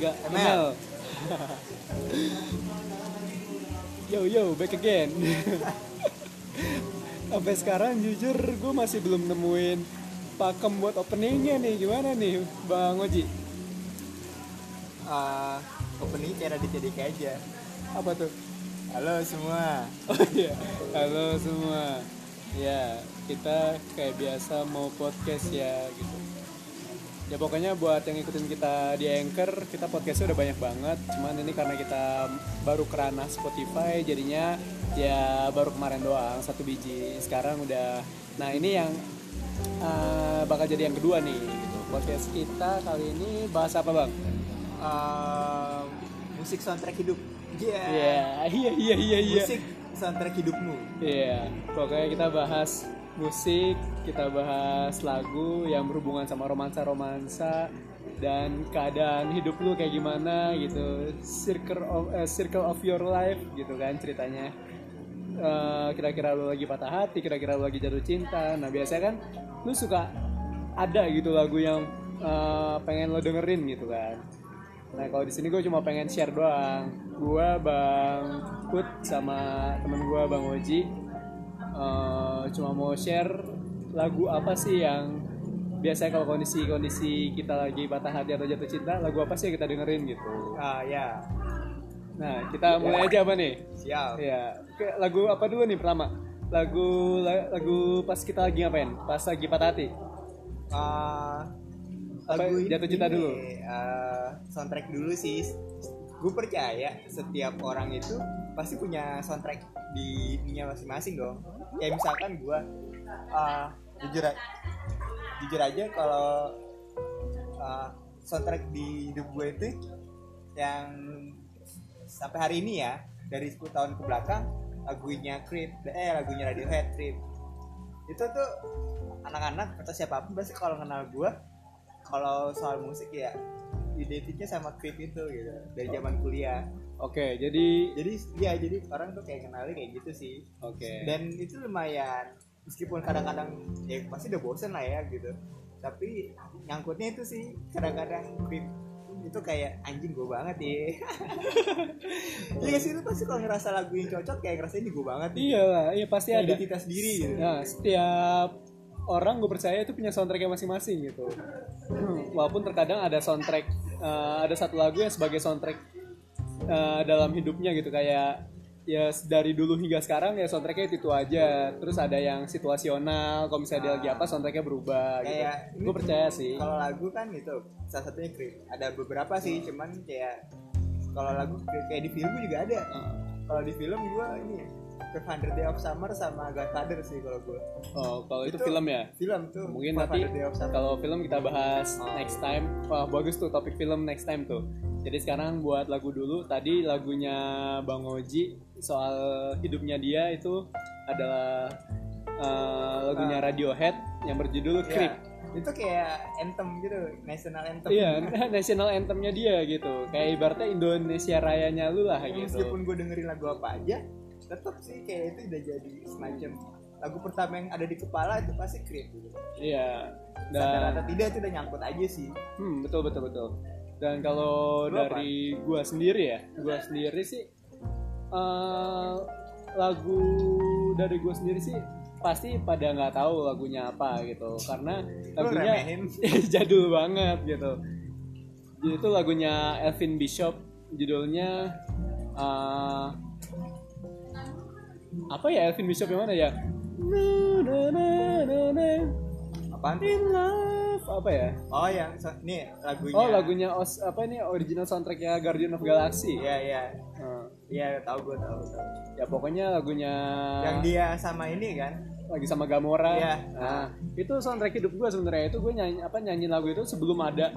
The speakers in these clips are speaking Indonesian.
Agak ML. Yo yo, back again. Sampai sekarang jujur gue masih belum nemuin pakem buat openingnya nih. Gimana nih, Bang Oji? Eh, opening cara ditidik aja. Apa tuh? Halo semua. Oh iya, halo semua. Ya, kita kayak biasa mau podcast ya gitu. Ya pokoknya buat yang ikutin kita di Anchor, kita podcastnya udah banyak banget. Cuman ini karena kita baru kerana Spotify, jadinya ya baru kemarin doang satu biji. Sekarang udah. Nah ini yang uh, bakal jadi yang kedua nih. Gitu. Podcast kita kali ini bahas apa bang? Eh, musik soundtrack hidup. Iya. Iya, iya, iya, iya, iya. Musik soundtrack hidupmu. Iya, pokoknya kita bahas musik, kita bahas lagu yang berhubungan sama romansa-romansa dan keadaan hidup lu kayak gimana gitu, circle of eh, circle of your life gitu kan ceritanya. Eh, kira-kira lu lagi patah hati, kira-kira lu lagi jatuh cinta. Nah biasanya kan lu suka ada gitu lagu yang eh, pengen lo dengerin gitu kan. Nah kalau di sini gue cuma pengen share doang. Gue bang Put sama temen gue bang Oji eh, cuma mau share lagu apa sih yang biasanya kalau kondisi-kondisi kita lagi patah hati atau jatuh cinta, lagu apa sih yang kita dengerin gitu. Ah ya. Nah kita mulai aja apa nih? Siap. Ya, Oke, lagu apa dulu nih pertama? Lagu la- lagu pas kita lagi ngapain? Pas lagi patah hati. Eh, Apa, lagu jatuh cinta ini, dulu? eh, soundtrack dulu sih. Gue percaya setiap orang itu pasti punya soundtrack di dunia masing-masing dong. Ya misalkan gue eh, jujur a- jujur aja kalau eh, soundtrack di hidup gue itu yang sampai hari ini ya dari 10 tahun ke belakang lagunya Creep eh lagunya Radiohead Creep. Itu tuh anak-anak atau siapa pun pasti kalau kenal gue kalau soal musik ya identiknya sama Creep itu gitu dari zaman kuliah Oke, jadi jadi ya jadi orang tuh kayak kenalnya kayak gitu sih oke. dan itu lumayan meskipun kadang-kadang ya pasti udah bosen lah ya gitu tapi nyangkutnya itu sih kadang-kadang Creep itu kayak anjing gue banget ya Iya sih lu pasti kalau ngerasa lagu yang cocok kayak ngerasa ini gue banget Iya lah, iya pasti ada. identitas diri gitu Nah, setiap orang gue percaya itu punya soundtracknya masing-masing gitu. Hmm, Walaupun terkadang ada soundtrack, eh, ada satu lagu yang sebagai soundtrack eh, dalam hidupnya gitu kayak ya dari dulu hingga sekarang ya soundtracknya itu, itu aja. Terus ada yang situasional, kalau misalnya dia lagi apa soundtracknya berubah gitu. Kayak ini Gue percaya sih. kalau lagu kan itu salah satunya Creep ada beberapa sih cuman kayak kalau lagu kayak di film juga ada Eh, kalau di film gue ini 500 Day of Summer sama Godfather sih kalau gue Oh, kalau itu, Itu- film ya. film tuh Mungkin 500 nanti kalau film kita bahas Oh. next time. Wah, bagus tuh topik film next time tuh. Jadi sekarang buat lagu dulu. Tadi lagunya Bang Oji soal hidupnya dia itu adalah eh, lagunya Radiohead yang berjudul Iya. Creep. itu kayak anthem gitu national anthem Iya, national anthemnya dia gitu. Kayak ibaratnya Indonesia Rayanya lu lah Ya, gitu. meskipun gue dengerin lagu apa aja tetap sih kayak itu udah jadi semacam lagu pertama yang ada di kepala itu pasti Creep gitu. Iya. sadar Dan atau tidak itu udah nyangkut aja sih Hmm, betul betul betul. Dan kalau Lu apa? dari gua sendiri ya, gua sendiri sih eh, lagu dari gua sendiri sih pasti pada nggak tahu lagunya apa gitu karena lagunya jadul banget gitu. Jadi itu lagunya Elvin Bishop judulnya eh, apa ya Elvin Bishop yang mana ya? Na, na, na, tuh? In love. Apa ya? oh yang nih lagunya. Oh lagunya os apa ini original soundtracknya Guardian of Galaxy. iya iya. Nah, iya tahu gue tahu tahu. Ya pokoknya lagunya yang dia sama ini kan lagi sama Gamora. Iya. Nah, itu soundtrack hidup gue sebenarnya itu gue nyanyi apa nyanyi lagu itu sebelum ada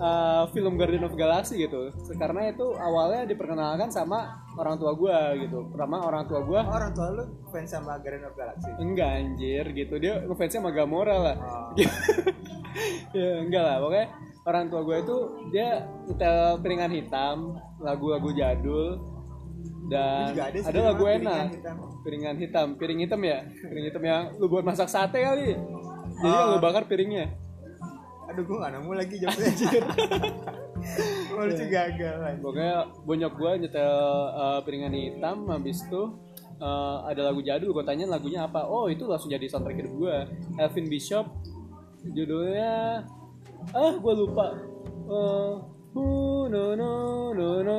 uh, film Guardian of Galaxy gitu. Karena itu awalnya diperkenalkan sama orang tua gue gitu. Pertama orang tua gue oh, orang tua lu fans sama Guardian of Galaxy enggak anjir gitu dia ngefansnya sama Gamora lah. oh. ya enggak lah pokoknya orang tua gue itu dia nyetel piringan hitam lagu-lagu jadul dan Juga ada ada lagu enak. Piringan hitam. piringan hitam. Piring hitam ya? Piring hitam yang lu buat masak sate kali. Jadi Oh. lu bakar piringnya. Aduh gue gak nemu lagi jawabnya Oh, lucu gagal anjing. pokoknya bonyok gue nyetel uh, piringan hitam habis itu uh, ada lagu jadul. Gue tanya lagunya apa. Oh itu langsung jadi soundtrack hidup gue Elvin Bishop judulnya ah gue lupa. Uh, who, no no no no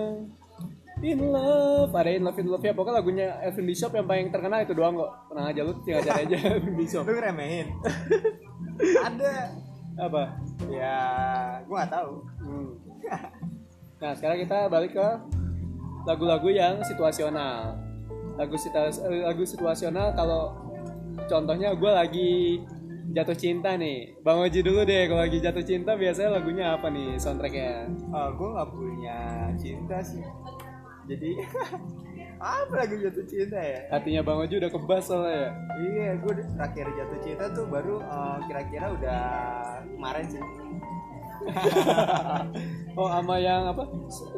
in love ada in love in love ya pokoknya lagunya Elvin Bishop yang paling terkenal itu doang kok tenang aja lu tinggal cari aja Elvin Bishop Lu ngeremehin. Ada. apa Ya, gua nggak tahu. Hmm. Nah sekarang kita balik ke lagu-lagu yang situasional. Lagu situa- eh, lagu situasional kalau contohnya gue lagi jatuh cinta nih. Bang Oji dulu deh kalau lagi jatuh cinta biasanya lagunya apa nih soundtracknya? Oh, gue nggak punya cinta sih. Jadi apa lagi jatuh cinta ya? Hatinya Bang Oji udah kebas soalnya ya. Iya, gue terakhir jatuh cinta tuh baru eh, kira-kira udah kemarin sih. Oh sama yang apa?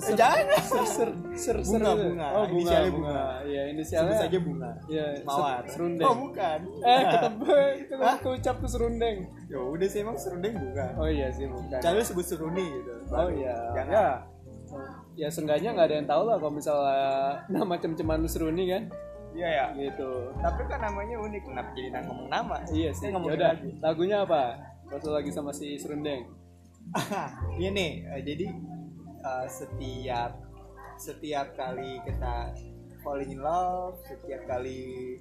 Eh, jangan. Ser ser ser ser. Bunga, bunga. Oh bunga Inisialnya bunga. bunga. Iya Sebut inisialnya. saja bunga. Iya. Mawar. ser- Serundeng. Oh, bukan. Eh ketebak, ketebak keucap tuh serundeng. Ya udah sih emang serundeng bunga. Oh iya sih bukan. Cari sebut seruni gitu. Oh iya. Jangan. Ya. Ya seenggaknya nggak ada yang tahu lah kalau misalnya nama cem-ceman seruni kan. Iya ya. Gitu. Tapi kan namanya unik. Kenapa jadi nang- ngomong nama? Iya sih. Kita ngomongin Yaudah, lagi. lagunya apa? Lu lagi sama si serundeng. Iya nih. eh, jadi eh, setiap setiap kali kita falling in love, setiap kali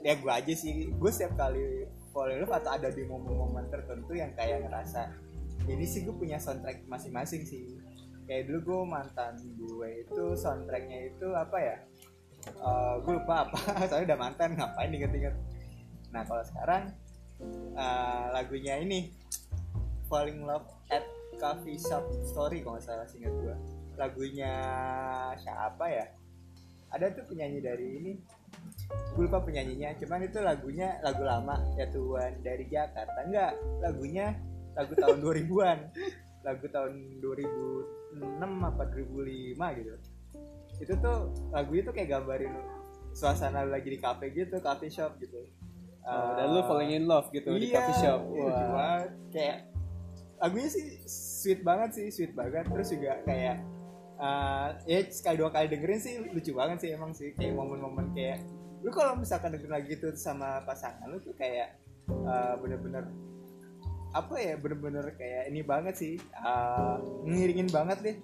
ya gue aja sih, gue setiap kali falling in love atau ada di momen-momen tertentu yang kayak ngerasa ini sih gue punya soundtrack masing-masing sih. Kayak dulu gue mantan gue itu soundtracknya itu apa ya? Eh, gue lupa apa, soalnya udah mantan ngapain inget-inget. Nah kalau sekarang eh, lagunya ini Falling Love at Coffee Shop Story kalau nggak salah singkat gue lagunya siapa ya ada tuh penyanyi dari ini gue lupa penyanyinya cuman itu lagunya lagu lama ya Tuhan dari Jakarta enggak lagunya lagu tahun 2000-an lagu tahun 2006 apa 2005 gitu itu tuh lagu itu kayak gambarin suasana lagi di cafe gitu cafe shop gitu Oh, dan lu falling in love gitu di Iya, coffee shop. iya, Wah. cuma kayak lagunya sih sweet banget sih, sweet banget. Terus juga kayak uh, ya sekali dua kali dengerin sih lucu banget sih emang sih kayak momen-momen kayak lu kalau misalkan dengerin lagi itu sama pasangan lu tuh kayak uh, bener-bener apa ya bener-bener kayak ini banget sih uh, ngiringin banget deh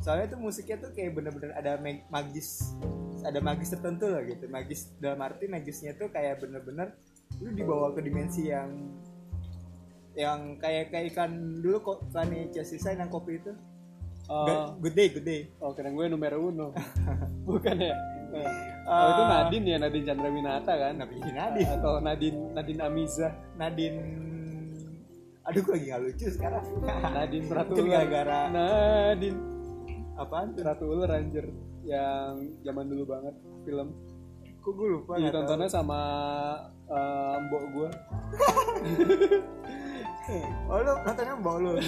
soalnya tuh musiknya tuh kayak bener-bener ada mag- magis ada magis tertentu lah gitu magis dalam arti magisnya tuh kayak bener-bener lu dibawa ke dimensi yang yang kayak kayak ikan dulu kok Chelsea Sign yang kopi itu Oh, Ga- good day good day oh keren gue numero uno. Bukan ya? Oh, Ah. itu Nadine ya, Nadine Chandrawinata kan? Nabi Nadine Atau Nadine Nadine Amiza. Nadine aduh gue lagi gak lucu sekarang Nadine Ratu gara-gara Nadine apaan tuh Ratu Ular anjir yang zaman dulu banget film. kok gue lupa tahu. tontonnya sama eh, mbok gue. oh lu nontonnya mbak lu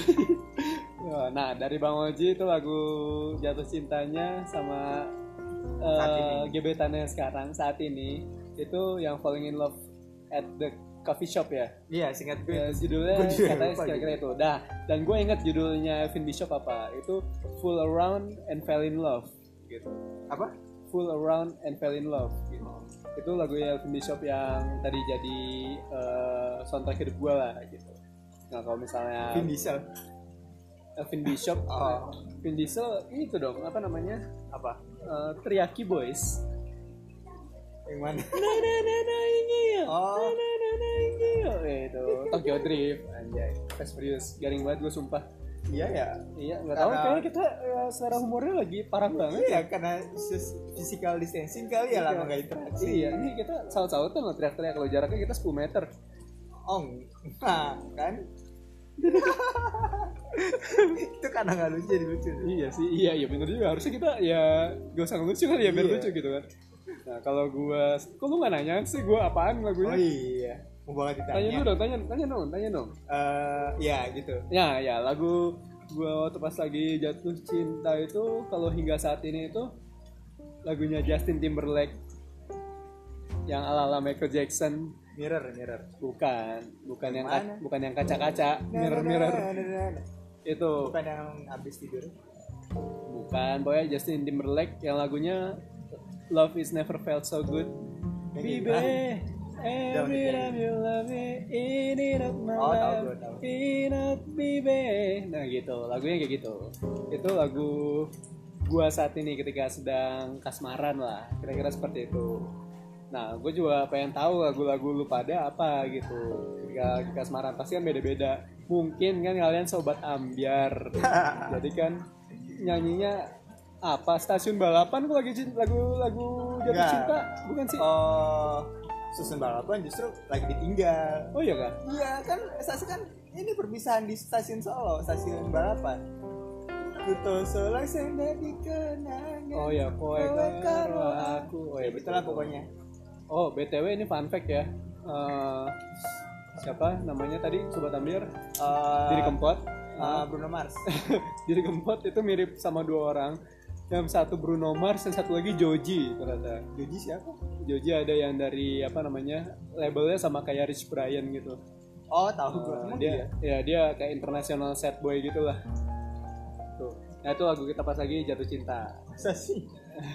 Ya, Nah dari Bang Oji itu lagu jatuh cintanya sama ini. gebetannya sekarang saat ini itu yang falling in love at the coffee shop ya. iya singkat gue Ya, judulnya juga katanya kira-kira itu. Dah, dan gue inget judulnya Vin Bishop apa? Itu Full Around and Fell in Love gitu. apa Full Around and Fell in Love gitu. Itu lagunya Vin Bishop yang tadi jadi eh, soundtrack hidup gue lah gitu. Nah kalau misalnya Vin Diesel Vin Bishop, Oh. Vin Diesel itu dong apa namanya? apa Eh, Triaki Boys. Yang mana Na na na na ingin. Oh. Na na na na ingin. Eh, Itu Tokyo Drift anjay. Fast Furious garing banget gue sumpah. iya ya Iya, nggak tahu Karena- kayaknya kita ya, selera humornya lagi parah banget. iya karena sus- physical distancing kali ya lama gak interaksi Iya, ini kita saut-sautan loh teriak-teriak kalau jaraknya kita 10 meter. oh nah kan itu karena nggak lucu jadi lucu Iya sih, iya iya bener juga. Harusnya kita ya gak usah ngelucu kali ya biar Iya. lucu gitu kan. Nah kalau gua, kok lu gak nanya sih gua apaan oh lagunya? iya mau banget Tanya ditanya dulu dong, tanya, tanya dong, tanya dong. Eh, ya gitu. Ya, ya lagu gua waktu pas lagi jatuh cinta itu kalau hingga saat ini itu lagunya Justin Timberlake yang ala-ala Michael Jackson. Mirror mirror. Bukan bukan yang Yang bukan yang kaca-kaca. Mirror mirror. itu. Bukan yang habis tidur? Bukan pokoknya Justin Timberlake yang lagunya Love is never felt so good. Yang Baby gimana? Every time you love me In it up my Oh, tahu. In it baby. Nah gitu. Lagunya kayak gitu. Itu lagu gua saat ini ketika sedang kasmaran lah. Kira-kira seperti itu. Nah gue juga pengen tahu lagu-lagu lu pada apa gitu. Ketika di kasmaran pasti kan beda-beda. Mungkin kan kalian sobat ambiar. Jadi kan nyanyinya apa? Stasiun balapan kok lagi lagu-lagu jatuh cinta bukan sih? Oh susun balapan justru lagi ditinggal. Oh iya kak iya kan stasiun kan ini perpisahan di stasiun Solo stasiun balapan. Kuto Solo senda di kenangan. Oh ya kowe karo aku. Oh ya betul. lah pokoknya. Oh btw ini fun fact ya. Eh, siapa namanya tadi? Sobat ambiar Eh, diri kempot. eh, Bruno Mars. Diri kempot itu mirip sama dua orang yang satu Bruno Mars yang satu lagi Joji ternyata. Joji siapa? Joji ada yang dari apa namanya labelnya sama kayak Rich Brian gitu. Oh tahu gue Uh, Emang dia ya dia kayak international set boy gitu lah tuh. Nah itu lagu kita pas lagi jatuh cinta. Masa sih?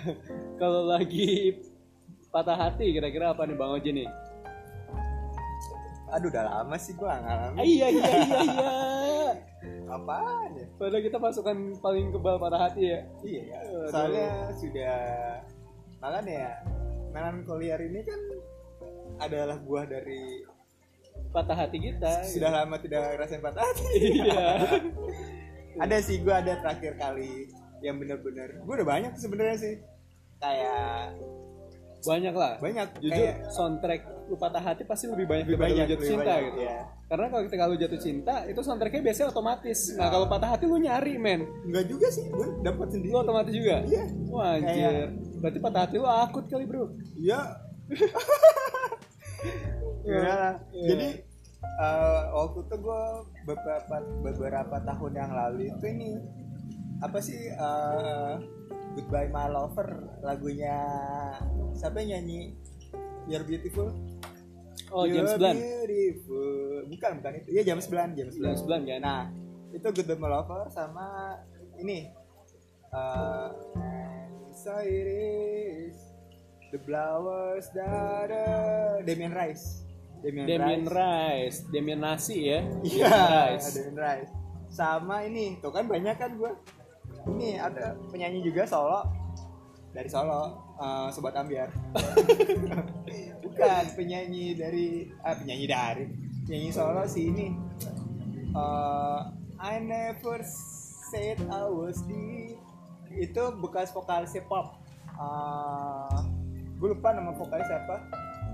Kalau lagi patah hati kira-kira apa nih bang Oji nih aduh udah lama sih gue Ah, ngalamin. Iya iya iya iya. Apaan ya? Padahal kita pasukan paling kebal patah hati ya. Iya ya Aduh. soalnya sudah malah ya melankoliar ini kan adalah buah dari patah hati kita. sudah lama tidak ngerasain patah hati. Iya. Ada sih gue ada terakhir kali yang bener-bener gue udah banyak sebenarnya sih. Kayak banyak lah. Banyak jujur kayak soundtrack lu patah hati pasti lebih banyak Lebih banyak, jatuh lebih cinta banyak, gitu. iya. karena kalau ketika lu jatuh cinta itu soundtracknya biasanya otomatis. Nah kalau patah hati lu nyari men. Enggak juga sih gue dapat sendiri. Lu otomatis juga? Iya. wah anjir. Kayak- berarti patah hati lu akut kali bro. Iya. Iya. Iya. jadi eh, waktu itu gue beberapa beberapa tahun yang lalu itu ini apa sih eh, Goodbye My Lover lagunya siapa yang nyanyi You're Beautiful. Oh You're James Blunt Beautiful. Bukan bukan itu. Iya James Blunt James Blunt James Blunt kan? Nah, itu Goodbye My Lover sama ini. Uh, So it is The Flowers that are Damien Rice. Damien, Damien Rice. Rice. Damien Nasi ya? Iya, Damien Rice. Damien Rice. Sama ini, tuh kan banyak kan gue Ini ada penyanyi juga solo. Dari Solo, uh, Sobat Ambiar. Bukan, penyanyi dari Ah, penyanyi dari. Penyanyi solo sih ini. Uh, I never said I was the itu bekas vokalis pop uh, gue lupa nama vokalis siapa.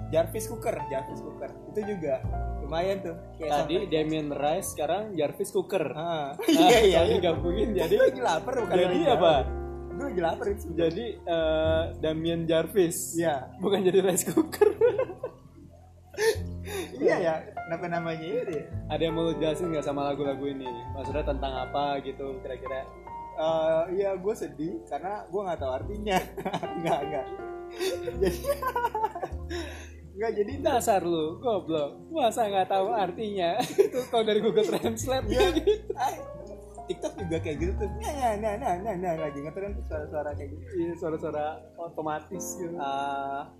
Jarvis Cooker Jarvis Cooker. Itu juga lumayan tuh. Kayak tadi. Damien Rice sekarang Jarvis Cooker. Ah, Nah, iya iya. digabungin jadi lagi lapar bukan jadi apa? Gue lagi lapar itu jadi eh, Damien Jarvis. Iya. bukan jadi rice cooker. Iya ya kenapa namanya itu ya ada yang mau jelasin nggak sama lagu-lagu ini? Maksudnya tentang apa gitu kira-kira? Eh, iya gue sedih karena gue nggak tahu artinya. Nggak nggak. Jadi nggak jadi dasar lu goblok. Masa nggak tahu artinya? Itu kalau dari Google Translate Iya. gitu TikTok juga kayak gitu tuh. Nah, nah, nah, nah, nah, lagi ngetren tuh suara-suara kayak gitu. iya suara-suara otomatis gitu Ah,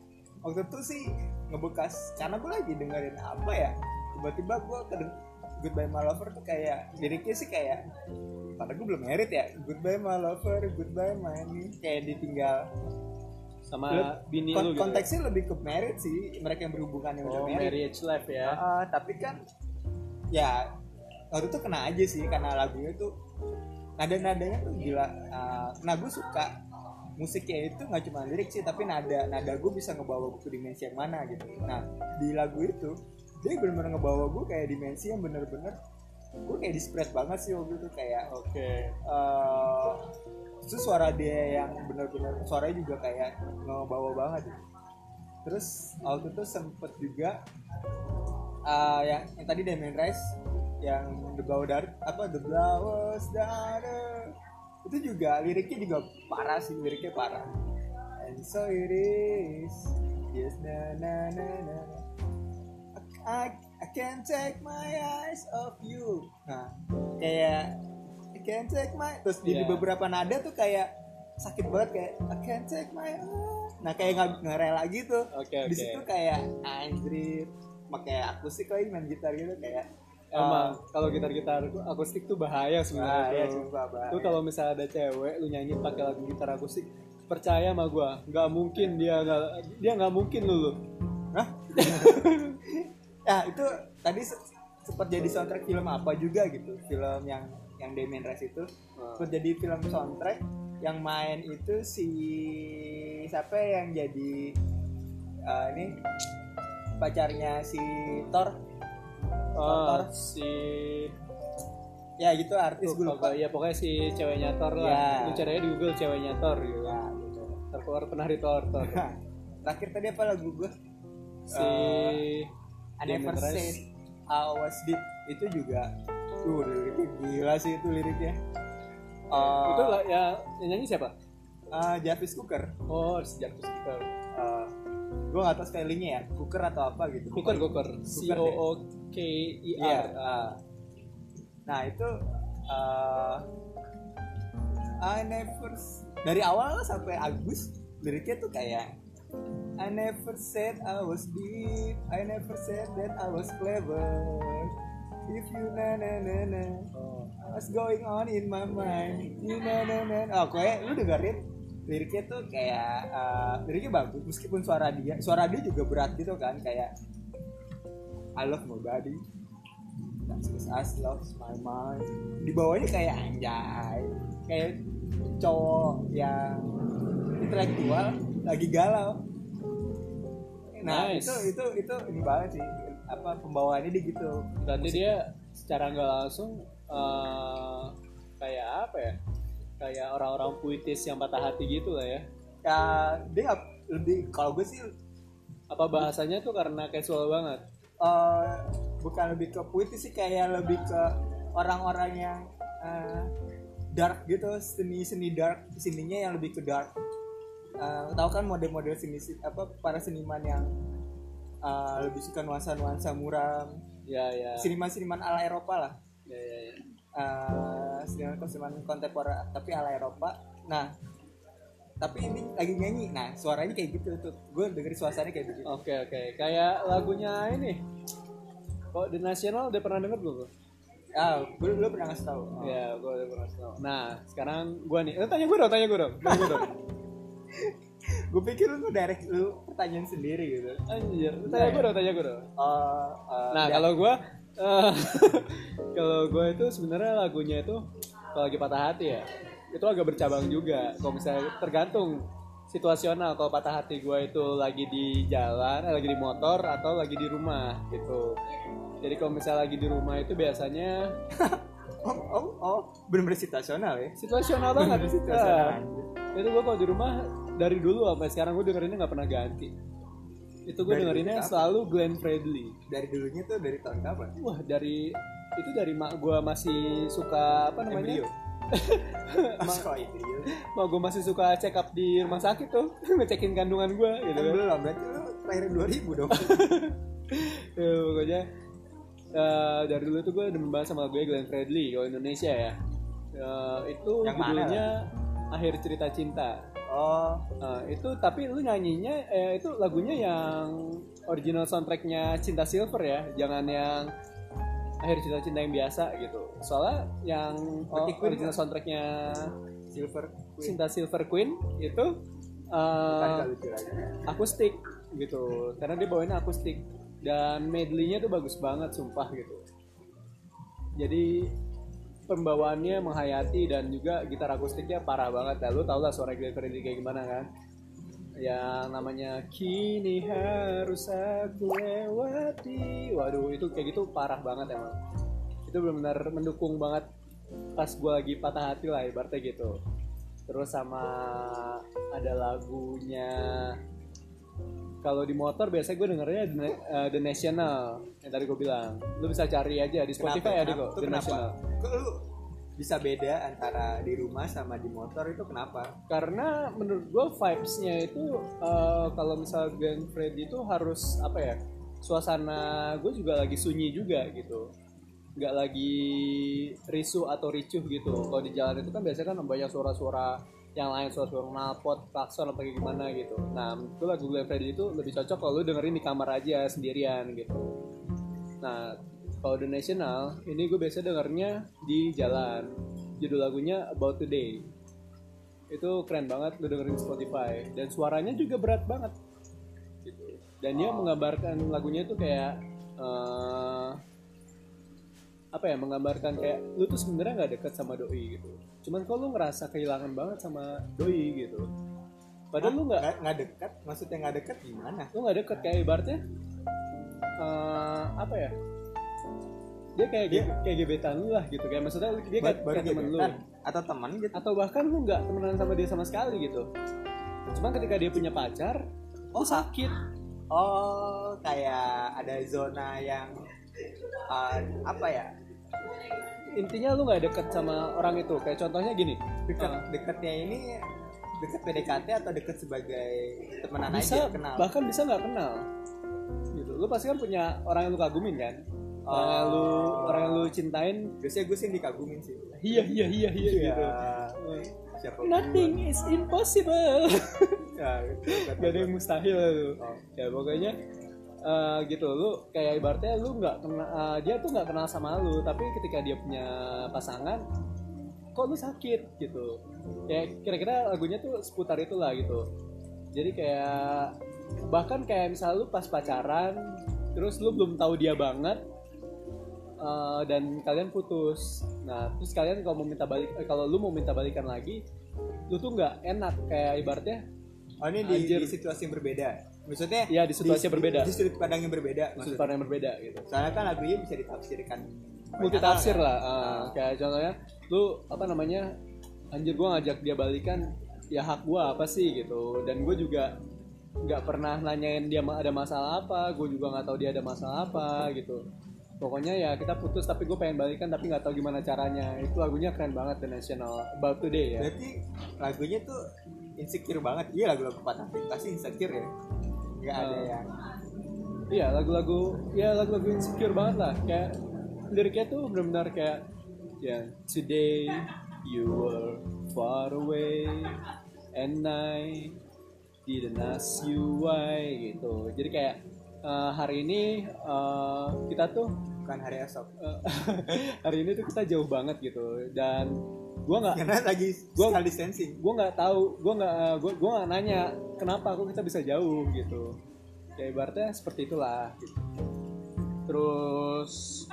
waktu itu sih ngebekas karena gue lagi dengerin apa ya tiba-tiba gue ke Goodbye My Lover tuh kayak liriknya sih kayak padahal gue belum merit ya Goodbye My Lover Goodbye My ini kayak ditinggal sama Leb- bini kon- lu gitu konteksnya lebih ke merit sih mereka yang berhubungan yang udah oh merit marriage life ya Ah, tapi kan ya waktu itu kena aja sih karena lagunya tuh nada-nadanya tuh gila. Ah, nah gue suka musiknya itu nggak cuma lirik sih tapi nada nada gue bisa ngebawa gue ke dimensi yang mana gitu. Nah di lagu itu dia bener-bener ngebawa gue kayak dimensi yang bener-bener gue kayak di spread banget sih waktu itu kayak oke. eh itu suara dia yang bener-bener suaranya juga kayak ngebawa banget. Gitu. terus waktu itu sempet juga eh, yang, yang tadi Damien Rice yang The Blower Dar apa The Blowers Daughter. Itu juga liriknya juga parah sih liriknya parah. And so it is. Yes na na na na I, I can't take my eyes off you. Nah kayak can't take my terus di Iya. beberapa nada tuh kayak sakit banget kayak I can't take my nah kayak nggak nggak rela gitu. Oke, di oke. situ kayak anjir pakai akustik lagi main gitar gitu kayak Emang kalau gitar-gitar akustik tuh bahaya sebenarnya. bahaya tuh. sumpah bahaya. Tuh kalau misalnya ada cewek lu nyanyi pakai lagu gitar akustik, percaya sama gua, nggak mungkin dia nggak dia nggak mungkin lulu. Hah? ya itu tadi se- sempat jadi soundtrack film apa juga gitu film yang yang Damien Rice itu Ah. sempat jadi film soundtrack yang main itu si siapa yang jadi eh, ini pacarnya si Thor Oh, si ya gitu artis gue lupa ya pokoknya si ceweknya Thor lah. Ya. Lu caranya di Google ceweknya Thor gitu. ya gitu Terkeluar penari Thor Thor. terakhir tadi apa lagu gue si I Never. Said I Was Deep itu juga tuh liriknya gila sih itu liriknya Eh, itu lah ya yang nyanyi siapa? eh, Jarvis Cooker Oh, si Jarvis Cooker. Gue gak tau spellingnya ya Cooker atau apa gitu Cooker Cooker. C O O K I Iya. R. Ah. nah itu eh, I never dari awal sampai Agus liriknya tuh kayak I never said I was deep I never said that I was clever If you na na na na Oh. What's going on in my mind You na na na Oh kayak lu dengerin liriknya tuh kayak eh, liriknya bagus meskipun suara dia suara dia juga berat gitu kan kayak I love nobody That's cause I lost my mind di bawahnya kayak anjay kayak cowok yang intelektual lagi galau nah Nice. itu itu itu ini banget sih apa pembawaannya dia gitu Berarti dia secara nggak langsung eh, kayak apa ya? Kayak orang-orang puitis yang patah hati gitu lah ya. ya dia lebih kalau gue sih Apa bahasanya tuh karena casual banget? eh, bukan lebih ke puitis sih kayak lebih ke orang-orang yang eh, dark gitu seni seni dark seninya yang lebih ke dark Eh, tahu kan model-model seni apa para seniman yang eh, lebih suka nuansa-nuansa muram Ya ya. seniman-seniman ala Eropa lah Ya ya. ya. Eh, seniman-seniman kontemporer tapi ala Eropa nah tapi ini lagi nyanyi nah suaranya kayak gitu tuh gue dengerin suasananya kayak begitu Oke oke. Kayak lagunya ini. Kok The National udah pernah denger belum? ah gue lu pernah ngasih tahu Oh. Ya, gue udah pernah tahu. Nah, sekarang gue nih. Eh, tanya gue dong, tanya gue dong. Tanya gue dong. gue pikir lu direct lu pertanyaan sendiri gitu Anjir, tanya gue dong, tanya gue dong. Oh, eh, Nah, kalau gue kalau gue itu sebenarnya lagunya itu kalau lagi patah hati ya, itu agak bercabang juga. Kalau misalnya tergantung situasional. Kalau patah hati gue itu lagi di jalan, eh, lagi di motor atau lagi di rumah gitu. Jadi kalau misalnya lagi di rumah itu biasanya oh, oh, oh bener-bener situasional ya situasional banget. Situasional anjir. itu gue kalau di rumah dari dulu sampai sekarang gue dengerinnya nggak pernah ganti. Itu gue dengerinnya selalu Glenn Fredly. dari dulunya tuh dari tahun kapan Wah dari itu dari mak gue masih suka apa namanya? Embryo ya? Mak gue masih suka check up di rumah sakit tuh, ngecekin kandungan gue gitu Kan kan. belum berarti lu lahirin 2000 dong Ya, pokoknya eh, dari dulu tuh gue demen banget sama gue Glenn Fredly kalau Indonesia ya. Eh, itu Yang mana judulnya Akhir Cerita Cinta. Oh Nah, itu tapi lu nyanyinya eh, itu lagunya yang original soundtracknya Cinta Silver ya, jangan yang akhir cinta cinta yang biasa gitu. Soalnya yang oh, original soundtracknya silver queen. Cinta Silver Queen itu lagi. akustik gitu, karena dia bawainnya akustik. Dan medley-nya tuh bagus banget sumpah gitu. Jadi pembawaannya menghayati dan juga gitar akustiknya parah banget ya. Lu tau lah suara Glenn Fredly kayak gimana kan? Yang namanya Kini harus aku lewati. Waduh, itu kayak gitu parah banget emang. Itu benar-benar mendukung banget pas gue lagi patah hati lah ibaratnya gitu. Terus sama ada lagunya kalau di motor biasanya gue dengernya The, eh, The National yang tadi gue bilang. Lu bisa cari aja di Spotify kok Tuh The kenapa? Kok lu bisa beda antara di rumah sama di motor? Itu kenapa? karena menurut gue vibes-nya itu eh, kalau misal Glenn Fredly itu harus apa ya suasana gue juga lagi sunyi juga gitu. Nggak lagi risu atau ricuh gitu. Kalau di jalan itu kan biasanya kan banyak suara-suara yang lain suara-suara knalpot, klakson apa kayak gimana gitu. Nah itu lagu Glenn Fredly itu lebih cocok kalau lu dengerin di kamar aja sendirian gitu nah kalau The National ini gue biasa dengernya di jalan. Judul lagunya About Today. Itu keren banget lu dengerin Spotify. Dan suaranya juga berat banget. Gitu. dan dia menggambarkan lagunya itu kayak eh, apa ya menggambarkan kayak lu tuh sebenarnya nggak deket sama doi gitu. Cuman kok lu ngerasa kehilangan banget sama doi gitu. Padahal lu nggak nggak dekat maksudnya nggak dekat gimana? Lu nggak deket kayak ibaratnya eh, apa ya? Dia kayak ge- kayak gebetan lu lah gitu kayak maksudnya dia kayak, kayak temen lu. gebetan atau teman gitu atau bahkan lu nggak temenan sama dia sama sekali gitu. Cuman ketika dia punya pacar oh sakit. Oh kayak ada zona yang uh, apa ya? Intinya lu nggak deket sama orang itu. Kayak contohnya gini. Dekat Ah. dekatnya ini dekat PDKT atau dekat sebagai temenan bisa aja kenal? bahkan bisa nggak kenal gitu. Lu pasti kan punya orang yang lu kagumin kan? Orang yang lu orang yang lu cintain. Biasanya gue sih dikagumin sih. Iya iya iya iya Iya. gitu. Siapa nothing is impossible. Ya, kata gak ada yang mustahil lu. Oh. ya pokoknya eh, gitu. Lu kayak ibaratnya lu nggak kenal eh, dia tuh nggak kenal sama lu tapi ketika dia punya pasangan kok lu sakit gitu. Ya kira-kira lagunya tuh seputar itulah gitu. Jadi kayak bahkan kayak misal lu pas pacaran terus lu belum tahu dia banget eh, dan kalian putus. Nah terus kalian kalau mau minta balik eh, kalau lu mau minta balikan lagi lu tuh nggak enak. Kayak ibaratnya oh ini di, Anjir. di situasi yang berbeda. Maksudnya Iya, di situasi yang berbeda. di sudut pandang yang berbeda sudut pandang yang berbeda gitu. Soalnya kan lagunya bisa ditafsirkan multi tafsir kan? lah ah, kayak contohnya lu apa namanya anjir gua ngajak dia balikan ya hak gua apa sih gitu. Dan gue juga nggak pernah nanyain dia ada masalah apa gue juga nggak tahu dia ada masalah apa gitu. Pokoknya ya kita putus tapi gue pengen balikan tapi nggak tahu gimana caranya. Itu lagunya keren banget The National About Today ya. Berarti lagunya tuh insecure banget. Iya lagu-lagu patah pasti insecure ya. Nggak ada Ah. yang Iya lagu-lagu ya lagu-lagu insecure banget lah. Kayak liriknya tuh benar-benar kayak ya today you were far away and I ask you why gitu. Jadi kayak eh, hari ini eh, kita tuh bukan hari esok. Hari ini tuh kita jauh banget gitu. Dan gua nggak karena lagi Gua- social distancing. gue nggak tahu gue nggak gue gue nggak nanya kenapa kok kita bisa jauh gitu. Ya ibaratnya seperti itulah gitu. terus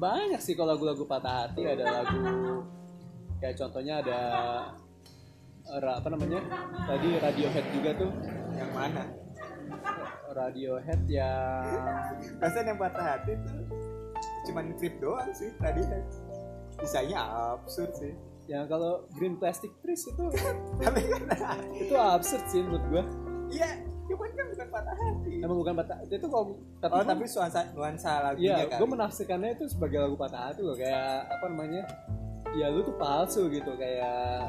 banyak sih kalau lagu-lagu patah hati. Ada lagu kayak contohnya ada apa namanya? Tadi Radiohead juga tuh. Yang mana? Radiohead yang Rasanya yang patah hati tuh. Cuman trip doang sih tadi kan Sisanya absurd sih. Yang kalau Green Plastic Trees itu Tapi kan itu absurd sih menurut gue Iya Cuman kan bukan patah hati. Emang bukan patah itu kalau tapi Oh gua- tapi nuansa, nuansa lagunya Iya, kan. gue menafsirkannya itu sebagai lagu patah hati loh, kayak apa namanya? Ya lu tuh palsu gitu, kayak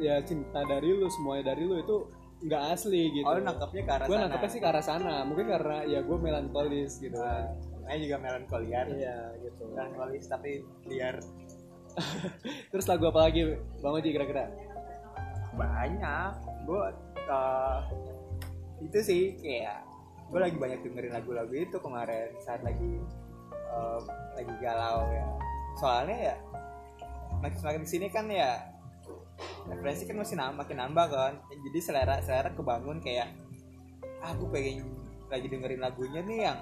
ya cinta dari lu semuanya dari lu itu nggak asli gitu. Oh nangkapnya ke arah gue sana nangkepnya sih ke arah sana, mungkin karena ya gue melankolis gitu. Nah, Namanya juga melankolian Iya gitu. Melankolis tapi liar Terus lagu apa lagi, Bang Oji kira-kira? Banyak Gue uh, Itu sih kayak Gue lagi banyak dengerin lagu-lagu itu kemarin Saat lagi um, Lagi galau ya Soalnya ya Makin semakin ke sini kan ya referensi kan masih nambah, makin nambah kan. Jadi selera selera kebangun kayak ah, aku pengen lagi dengerin lagunya nih yang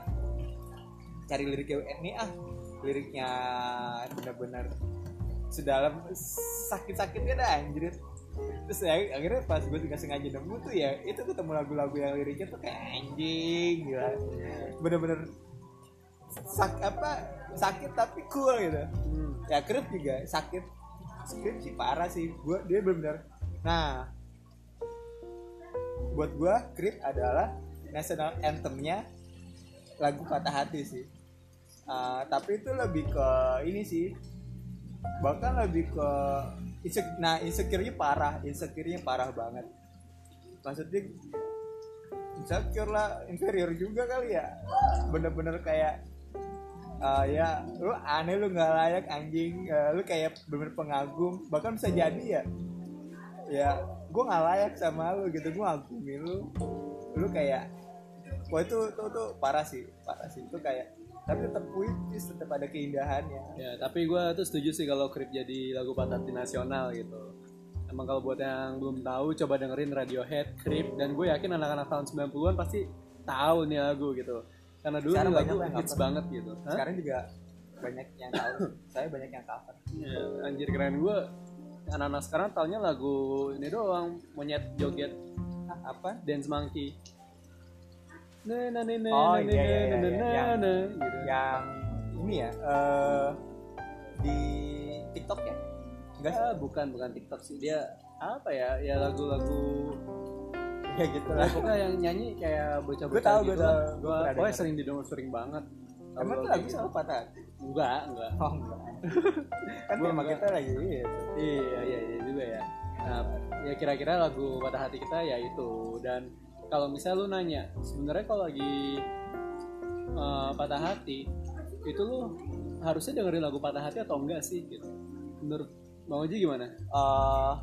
cari liriknya ini ah. Liriknya benar-benar sedalam sakit-sakitnya dah anjir. Terus ya, akhirnya pas gue juga sengaja nemu tuh ya itu ketemu lagu-lagu yang liriknya tuh kayak anjing gila. Bener-bener sak apa sakit tapi cool gitu. Hmm. ya Krip juga sakit Krip sih parah sih. Gua dia benar-benar nah buat gua Krip adalah national anthemnya lagu patah hati sih. Ah, tapi itu lebih ke ini sih bahkan lebih ke insecure, nah insecure-nya parah insecure-nya parah banget. Maksudnya insecure lah inferior juga kali ya. Bener-bener kayak eh, ya lu aneh lu nggak layak anjing. Eh, lu kayak bener pengagum. Bahkan bisa jadi ya. Ya gue nggak layak sama lu gitu. Gue ngagumin lu. Lu kayak wah itu itu tuh parah sih. Parah sih. Itu kayak tapi tetap puitis tetap ada keindahannya. Ya, tapi gue tuh setuju sih kalau Creep jadi lagu patah hati nasional gitu. Emang kalau buat yang belum tahu, coba dengerin Radiohead, Creep, dan gue yakin anak-anak tahun 90-an pasti tahu nih lagu gitu. Karena dulu Sekarang lagu banyak yang hits cover. banget gitu. Hah? sekarang juga banyak yang tahu saya banyak yang cover Ya, anjir keren gue. Anak-anak sekarang taunya lagu ini doang, monyet joget Ah, apa Dance Monkey. Nah, nah, nah, nah, Oh, iya, iya, nah, iya. nah, Yang- gitu. yang ini ya eh di TikTok ya enggak Ah, bukan bukan TikTok sih dia apa ya ya lagu-lagu ya gitu lah pokoknya yang nyanyi kayak bocah-bocah gitu gua tahu. lah. Gua Gua pernah pokoknya sering didengar sering banget. emang tuh lagu sama patah hati Enggak, enggak. oh enggak kan tema kita lagi gitu Iya, iya, iya juga ya. Nah, ya kira-kira lagu patah hati kita ya itu. Dan kalau misal lu nanya, sebenarnya kalau lagi eh, patah hati, itu lu harusnya dengerin lagu patah hati atau enggak sih gitu. Menurut Bang Oji gimana? eh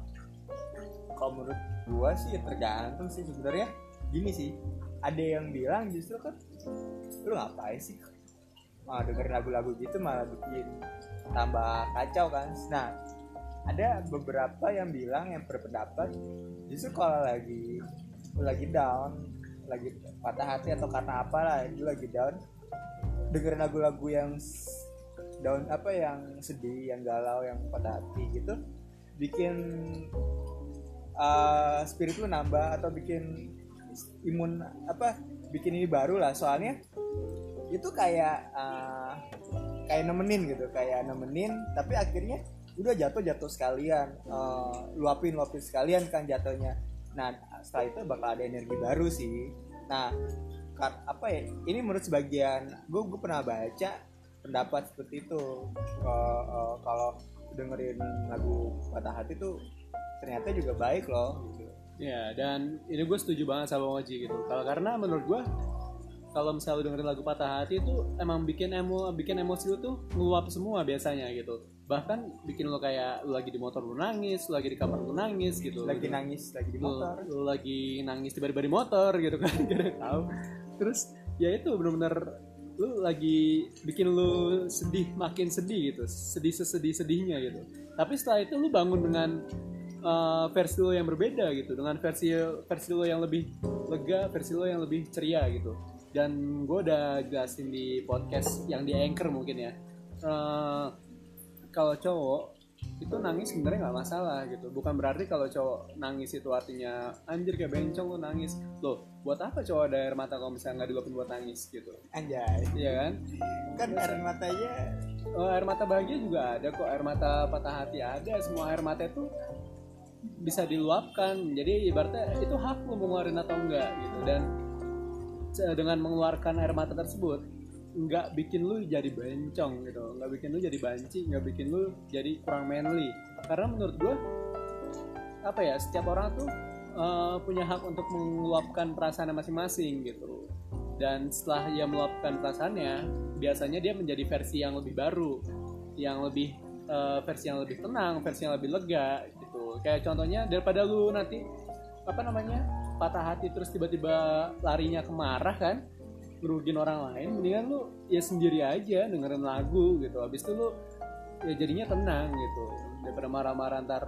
kalau menurut gua sih ya tergantung sih sebenarnya. Gini sih ada yang bilang justru kan lu ngapain sih ah, dengerin lagu-lagu gitu malah bikin tambah kacau kan? Nah ada beberapa yang bilang yang berpendapat justru kalau lagi lagi down lagi patah hati atau karena apalah lu lagi down dengerin lagu-lagu yang down apa yang sedih yang galau yang patah hati gitu bikin uh, spirit lu nambah atau bikin imun apa bikin ini baru lah. Soalnya itu kayak uh, kayak nemenin gitu kayak nemenin tapi akhirnya udah jatuh jatuh sekalian. Uh, luapin luapin sekalian kan jatuhnya. Nah setelah itu bakal ada energi baru sih. Nah apa ya ini menurut sebagian gue gue pernah baca pendapat seperti itu. Uh, uh, kalau dengerin lagu patah hati tuh ternyata juga baik loh gitu. Ya, dan ini gue setuju banget sama Oji gitu. Kalau karena menurut gue kalau misalnya lu dengerin lagu patah hati itu emang bikin emo bikin emosi lu tuh ngeluap semua biasanya gitu. Bahkan bikin lu kayak lu lagi di motor lu nangis, lu lagi di kamar lu nangis gitu. lagi nangis lagi di lu, motor lu lagi nangis tiba-tiba di motor gitu kan gak tahu terus ya itu bener-bener lu lagi bikin lu sedih makin sedih gitu sedih sesedih sedihnya gitu tapi setelah itu lu bangun dengan uh, versi lo yang berbeda gitu dengan versi versi lo yang lebih lega versi lo yang lebih ceria gitu. Dan gue udah jelasin di podcast yang di anchor mungkin ya. Uh, kalau cowok itu nangis sebenarnya nggak masalah gitu. Bukan berarti kalau cowok nangis itu artinya anjir kayak bencong lu nangis. Loh buat apa cowok ada air mata kalau misalnya nggak diluapin buat nangis gitu? Anjay. Iya kan? Kan air matanya Oh, air mata bahagia juga ada kok. Air mata patah hati ada. Semua air mata itu bisa diluapkan. Jadi ibaratnya itu hak lu mau ngeluarin atau enggak gitu. Dan dengan mengeluarkan air mata tersebut nggak bikin lu jadi bencong gitu. Nggak bikin lu jadi banci nggak bikin lu jadi kurang manly. Karena menurut gua apa ya setiap orang tuh eh, punya hak untuk mengeluapkan perasaannya masing-masing gitu. Dan setelah dia meluapkan perasaannya biasanya dia menjadi versi yang lebih baru yang lebih eh, versi yang lebih tenang versi yang lebih lega gitu kayak contohnya daripada lu nanti apa namanya patah hati terus tiba-tiba larinya ke marah kan ngerugin orang lain mendingan lu ya sendiri aja dengerin lagu gitu habis itu lu ya jadinya tenang gitu daripada marah-marah ntar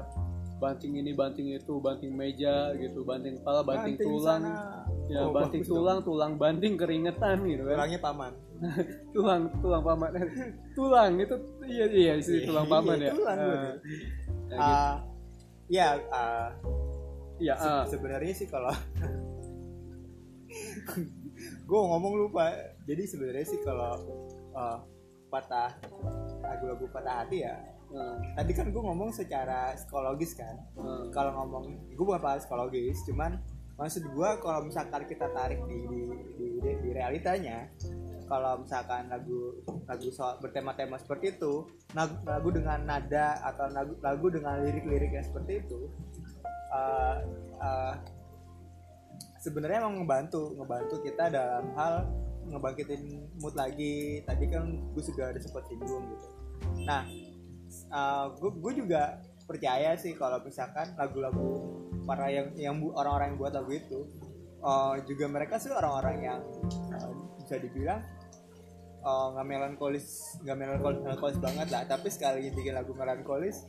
banting ini banting itu banting meja gitu banting kepala banting, tulang sana. ya Oh, banting bagus dong. tulang tulang banting keringetan gitu kan tulangnya paman tulang tulang paman tulang itu iya iya sih tulang Iya, paman ya tulang. Ya, gitu. Ah, ya Iya, se- ah. sebenarnya sih kalau gue ngomong lupa jadi sebenarnya sih kalau ah, patah lagu-lagu patah hati ya Ah, tadi kan gue ngomong secara psikologis kan ah. kalau ngomong gue bukan paham psikologis cuman maksud gue kalau misalkan kita tarik di di, di, di- di realitanya kalau misalkan lagu lagu soal bertema-tema seperti itu lagu, lagu dengan nada atau lagu, lagu dengan lirik-lirik yang seperti itu eh, eh, sebenarnya emang ngebantu ngebantu kita dalam hal ngebangkitin mood lagi. Tadi kan gue sudah ada sempat singgung gitu. Nah gue gue juga percaya sih kalau misalkan lagu-lagu para yang yang orang-orang yang buat lagu itu uh, juga mereka sih orang-orang yang uh, bisa dibilang uh, nggak melankolis nggak melankolis, melankolis banget lah. Tapi sekali bikin lagu melankolis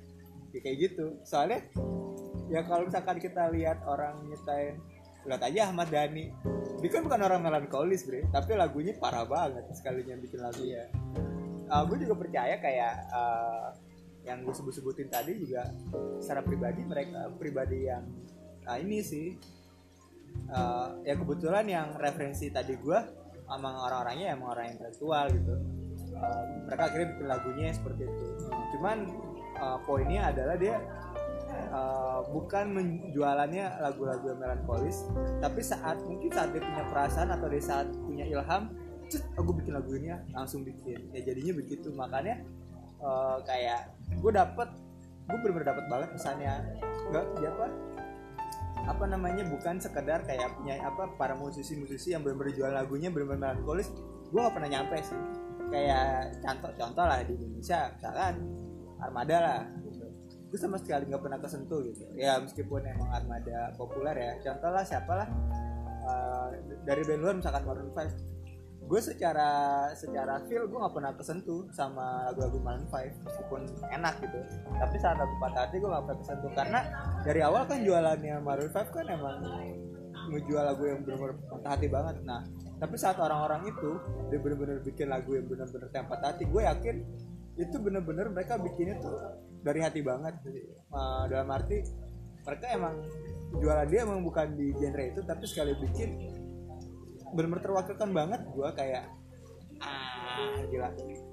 ya kayak gitu. Soalnya ya kalau misalkan kita lihat orang nyetain lihat aja Ahmad Dhani. Dia kan bukan orang melankolis bre. Tapi lagunya parah banget sekalinya bikin lagu. Ya uh, gue juga percaya kayak uh, yang gue sebut-sebutin tadi juga secara pribadi mereka pribadi yang nah ini sih. Uh, ya kebetulan yang referensi tadi gue emang orang-orangnya emang orang intelektual gitu. Uh, mereka akhirnya bikin lagunya seperti itu. Cuman uh, poinnya adalah dia uh, bukan menjualannya lagu-lagu melankolis tapi saat mungkin saat dia punya perasaan atau dia saat punya ilham cet aku bikin lagu ini langsung bikin. Ya jadinya begitu. Makanya uh, kayak gue dapet gue bener-bener dapet banget misalnya nggak ya apa namanya bukan sekedar kayak punya apa para musisi-musisi yang benar-benar jual lagunya benar-benar melankolis gue gak pernah nyampe sih. Kayak contoh contoh lah di Indonesia misalkan Armada lah gitu. Gue sama sekali nggak pernah kesentuh gitu. Ya meskipun emang Armada populer ya. Contoh lah siapa lah uh, dari band luar misalkan Maroon 5 gue secara secara feel gue nggak pernah kesentuh sama lagu-lagu Maroon 5 meskipun enak gitu. Tapi saat lagu patah hati gue nggak pernah kesentuh karena dari awal kan jualannya Maroon 5 kan emang ngejual lagu yang benar-benar patah hati banget. Nah tapi saat orang-orang itu dia benar-benar bikin lagu yang benar-benar yang patah hati gue yakin itu benar-benar mereka bikinnya tuh dari hati banget. Uh, dalam arti mereka emang jualan dia emang bukan di genre itu tapi sekali bikin benar-benar terwakilkan banget. Gue kayak ah gila.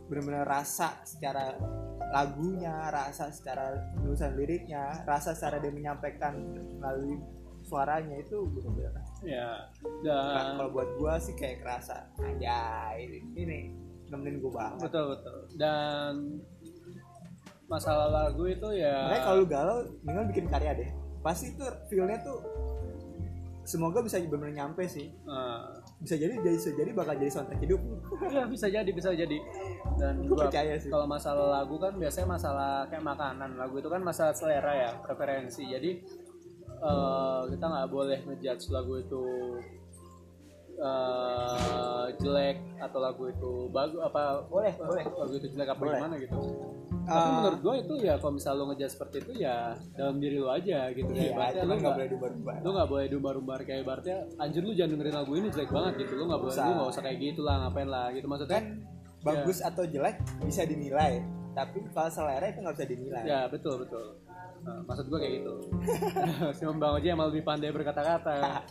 Benar-benar rasa secara lagunya rasa secara nulisan liriknya rasa secara dia menyampaikan melalui suaranya itu benar-benar ya Nah, dan kalau buat gua sih kayak kerasa aja ini, ini nemenin gua banget. Betul betul. Dan masalah lagu itu ya makanya kalau lu galau mendingan bikin karya deh. Pasti tuh feelnya tuh semoga bisa benar-benar nyampe sih. Eh, bisa jadi jadi bisa jadi bakal jadi soundtrack hidup. Ya bisa jadi bisa jadi. Dan Gua percaya sih. kalau masalah lagu kan biasanya masalah kayak makanan. Lagu itu kan masalah selera ya preferensi. Jadi eh, kita nggak boleh ngejudge lagu itu eh, jelek atau lagu itu bagus apa boleh boleh. Lagu itu jelek apa Boleh. gimana gitu tapi Ah. menurut gue itu ya kalau misal lo ngejudge seperti itu ya dalam diri lo aja gitu. Iya berarti cuman lo nggak boleh diubah-ubah lu nggak boleh dumbar-dumbar kayak berarti anjir lu jangan dengerin lagu ini jelek banget gitu. Lu nggak boleh lu nggak usah kayak gitu lah ngapain lah gitu. Maksudnya kan bagus atau jelek bisa dinilai tapi kalau selera itu nggak bisa dinilai. Ya betul betul. Nah, maksud gua kayak gitu. Si Bang Oji emang lebih pandai berkata-kata.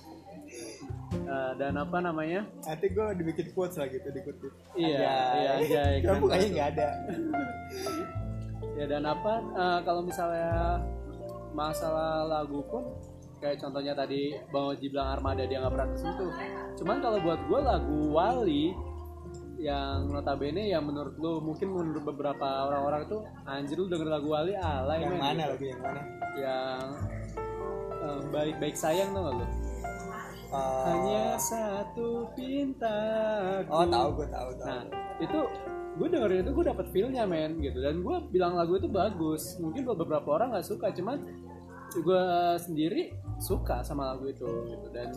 Eh, dan apa namanya? Nanti gue dibikin quotes lah gitu dikutip. Iya, iya, kan keren bukannya banget. nggak ada ya dan apa eh, kalau misalnya masalah lagu pun kayak contohnya tadi Bang Oji bilang Armada dia nggak pernah tersentuh cuman kalau buat gue lagu Wali yang notabene yang menurut lu mungkin menurut beberapa orang-orang itu anjir lu denger lagu Wali alay yang men, mana gitu. lagu yang mana? Yang eh, baik-baik sayang tuh lu? Eh, hanya satu pintaku oh tahu gue tahu tahu. Nah itu gue dengerin itu gue dapet feelnya men gitu. Dan gue bilang lagu itu bagus. Mungkin beberapa orang nggak suka cuman gue sendiri suka sama lagu itu gitu. Dan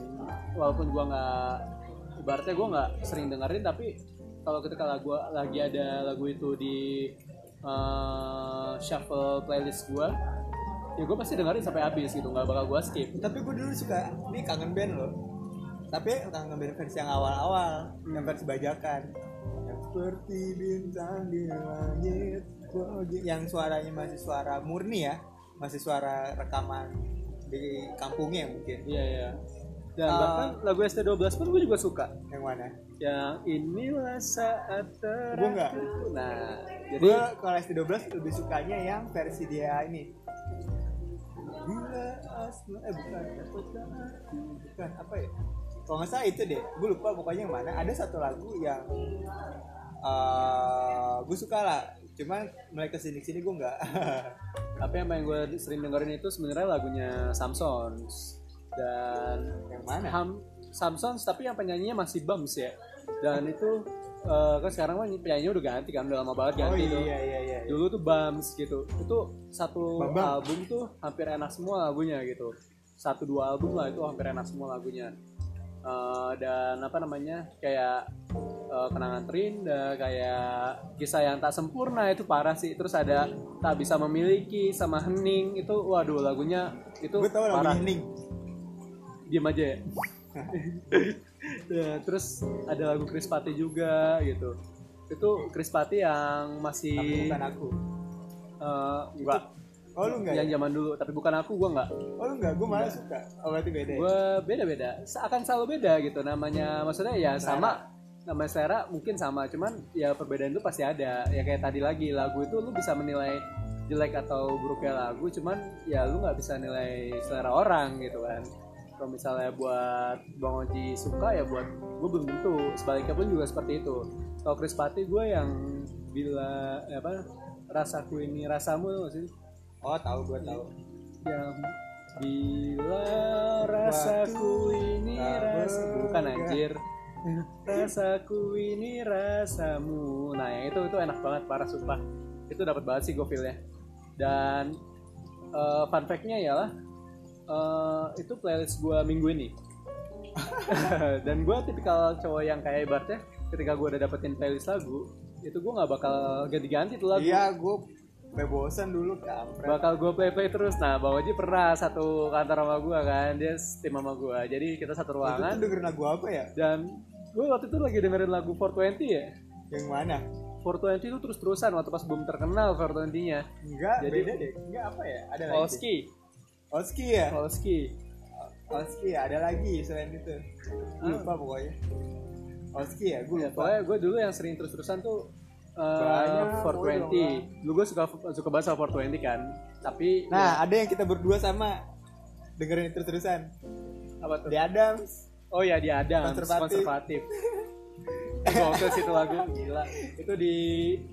walaupun gue nggak ibaratnya gue nggak sering dengerin tapi kalau ketika lagu lagi ada lagu itu di eh, shuffle playlist gue ya gue pasti dengerin sampai habis gitu. Nggak bakal gue skip. Tapi gue dulu suka ini kangen band loh. Tapi kangen band versi yang awal-awal yang versi bajakan seperti bintang di langit. Yang suaranya masih suara murni ya. Masih suara rekaman di kampungnya mungkin. Iya iya. Dan Ah. bahkan lagu ST12 pun gue juga suka. Yang mana? Yang inilah saat Gua nggak. terakhir. Nah jadi gue kalau ST12 lebih sukanya yang versi dia ini. Bila asma eh bukan. Bukan apa ya kalau nggak salah itu deh. Gue lupa pokoknya yang mana. Ada satu lagu yang uh, gue suka lah. Cuman mulai ke sini sini gue nggak. Apa yang paling gue sering dengerin itu sebenarnya lagunya Samsons. Dan yang mana? Ham Samsons tapi yang penyanyinya masih Bums ya. Dan itu eh, kan sekarang kan penyanyinya udah ganti kan udah lama banget oh ganti iya tuh. iya iya iya. dulu tuh Bams gitu. Itu satu Bambang. album tuh hampir enak semua lagunya gitu. Satu dua album lah itu hampir enak semua lagunya Eh, dan apa namanya kayak eh, kenangan terindah kayak kisah yang tak sempurna itu parah sih. Terus ada tak bisa memiliki sama hening itu waduh lagunya itu gue lagu parah. Hening? Diem aja ya. Ya, terus ada lagu Chris Patti juga gitu. Itu Chris Patti yang tapi masih bukan aku. Eh, enggak oh lu enggak yang ya? zaman dulu tapi bukan aku gue enggak oh lu enggak gue malah suka oh berarti beda ya? gue beda beda akan selalu beda gitu namanya maksudnya ya sama namanya selera mungkin sama cuman ya perbedaan itu pasti ada. Ya kayak tadi lagi lagu itu lu bisa menilai jelek atau buruknya lagu cuman ya lu nggak bisa nilai selera orang gitu kan. Kalau misalnya buat Bang Oji suka ya buat gue belum tentu. Sebaliknya pun juga seperti itu. Kalau Chris Patti gue yang bila apa rasaku ini rasamu sih oh tahu gue tahu. Yang bila rasaku ini tak rasa bukan anjir. Rasaku ini rasamu. Nah yang itu itu enak banget parah sumpah. Itu dapat banget sih gue feelnya. Dan eh, fun fact-nya ialah eh, itu playlist gue minggu ini. Dan gue tipikal cowok yang kayak ibaratnya ketika gue udah dapetin playlist lagu itu gue nggak bakal ganti-ganti tuh lagu. Iya gue sampai bosan dulu kampret. Bakal gue play play terus. Nah bang Oji pernah satu kantor sama gue kan. Dia tim sama gue jadi kita satu Waktu itu ruangan. dengerin lagu apa ya? Dan gue waktu itu lagi dengerin lagu 420 ya. Yang mana? 420 itu terus terusan waktu pas belum terkenal 420 nya enggak Jadi- beda deh. Enggak apa ya? Ada lagi. Oski. Oski ya? Oski. Oski ya ada lagi selain itu. Gua lupa pokoknya. Oski ya? Gue ya, lupa. pokoknya gue dulu yang sering terus terusan tuh uh, Banyak, 420 dulu gue suka suka banget sama 420 kan tapi nah ada yang kita berdua sama. Dengerin terus-terusan. Ya, apa tuh? The Adams. Oh ya di Adams Konservatif. konservatif. Gokil sih itu lagu gila. Itu di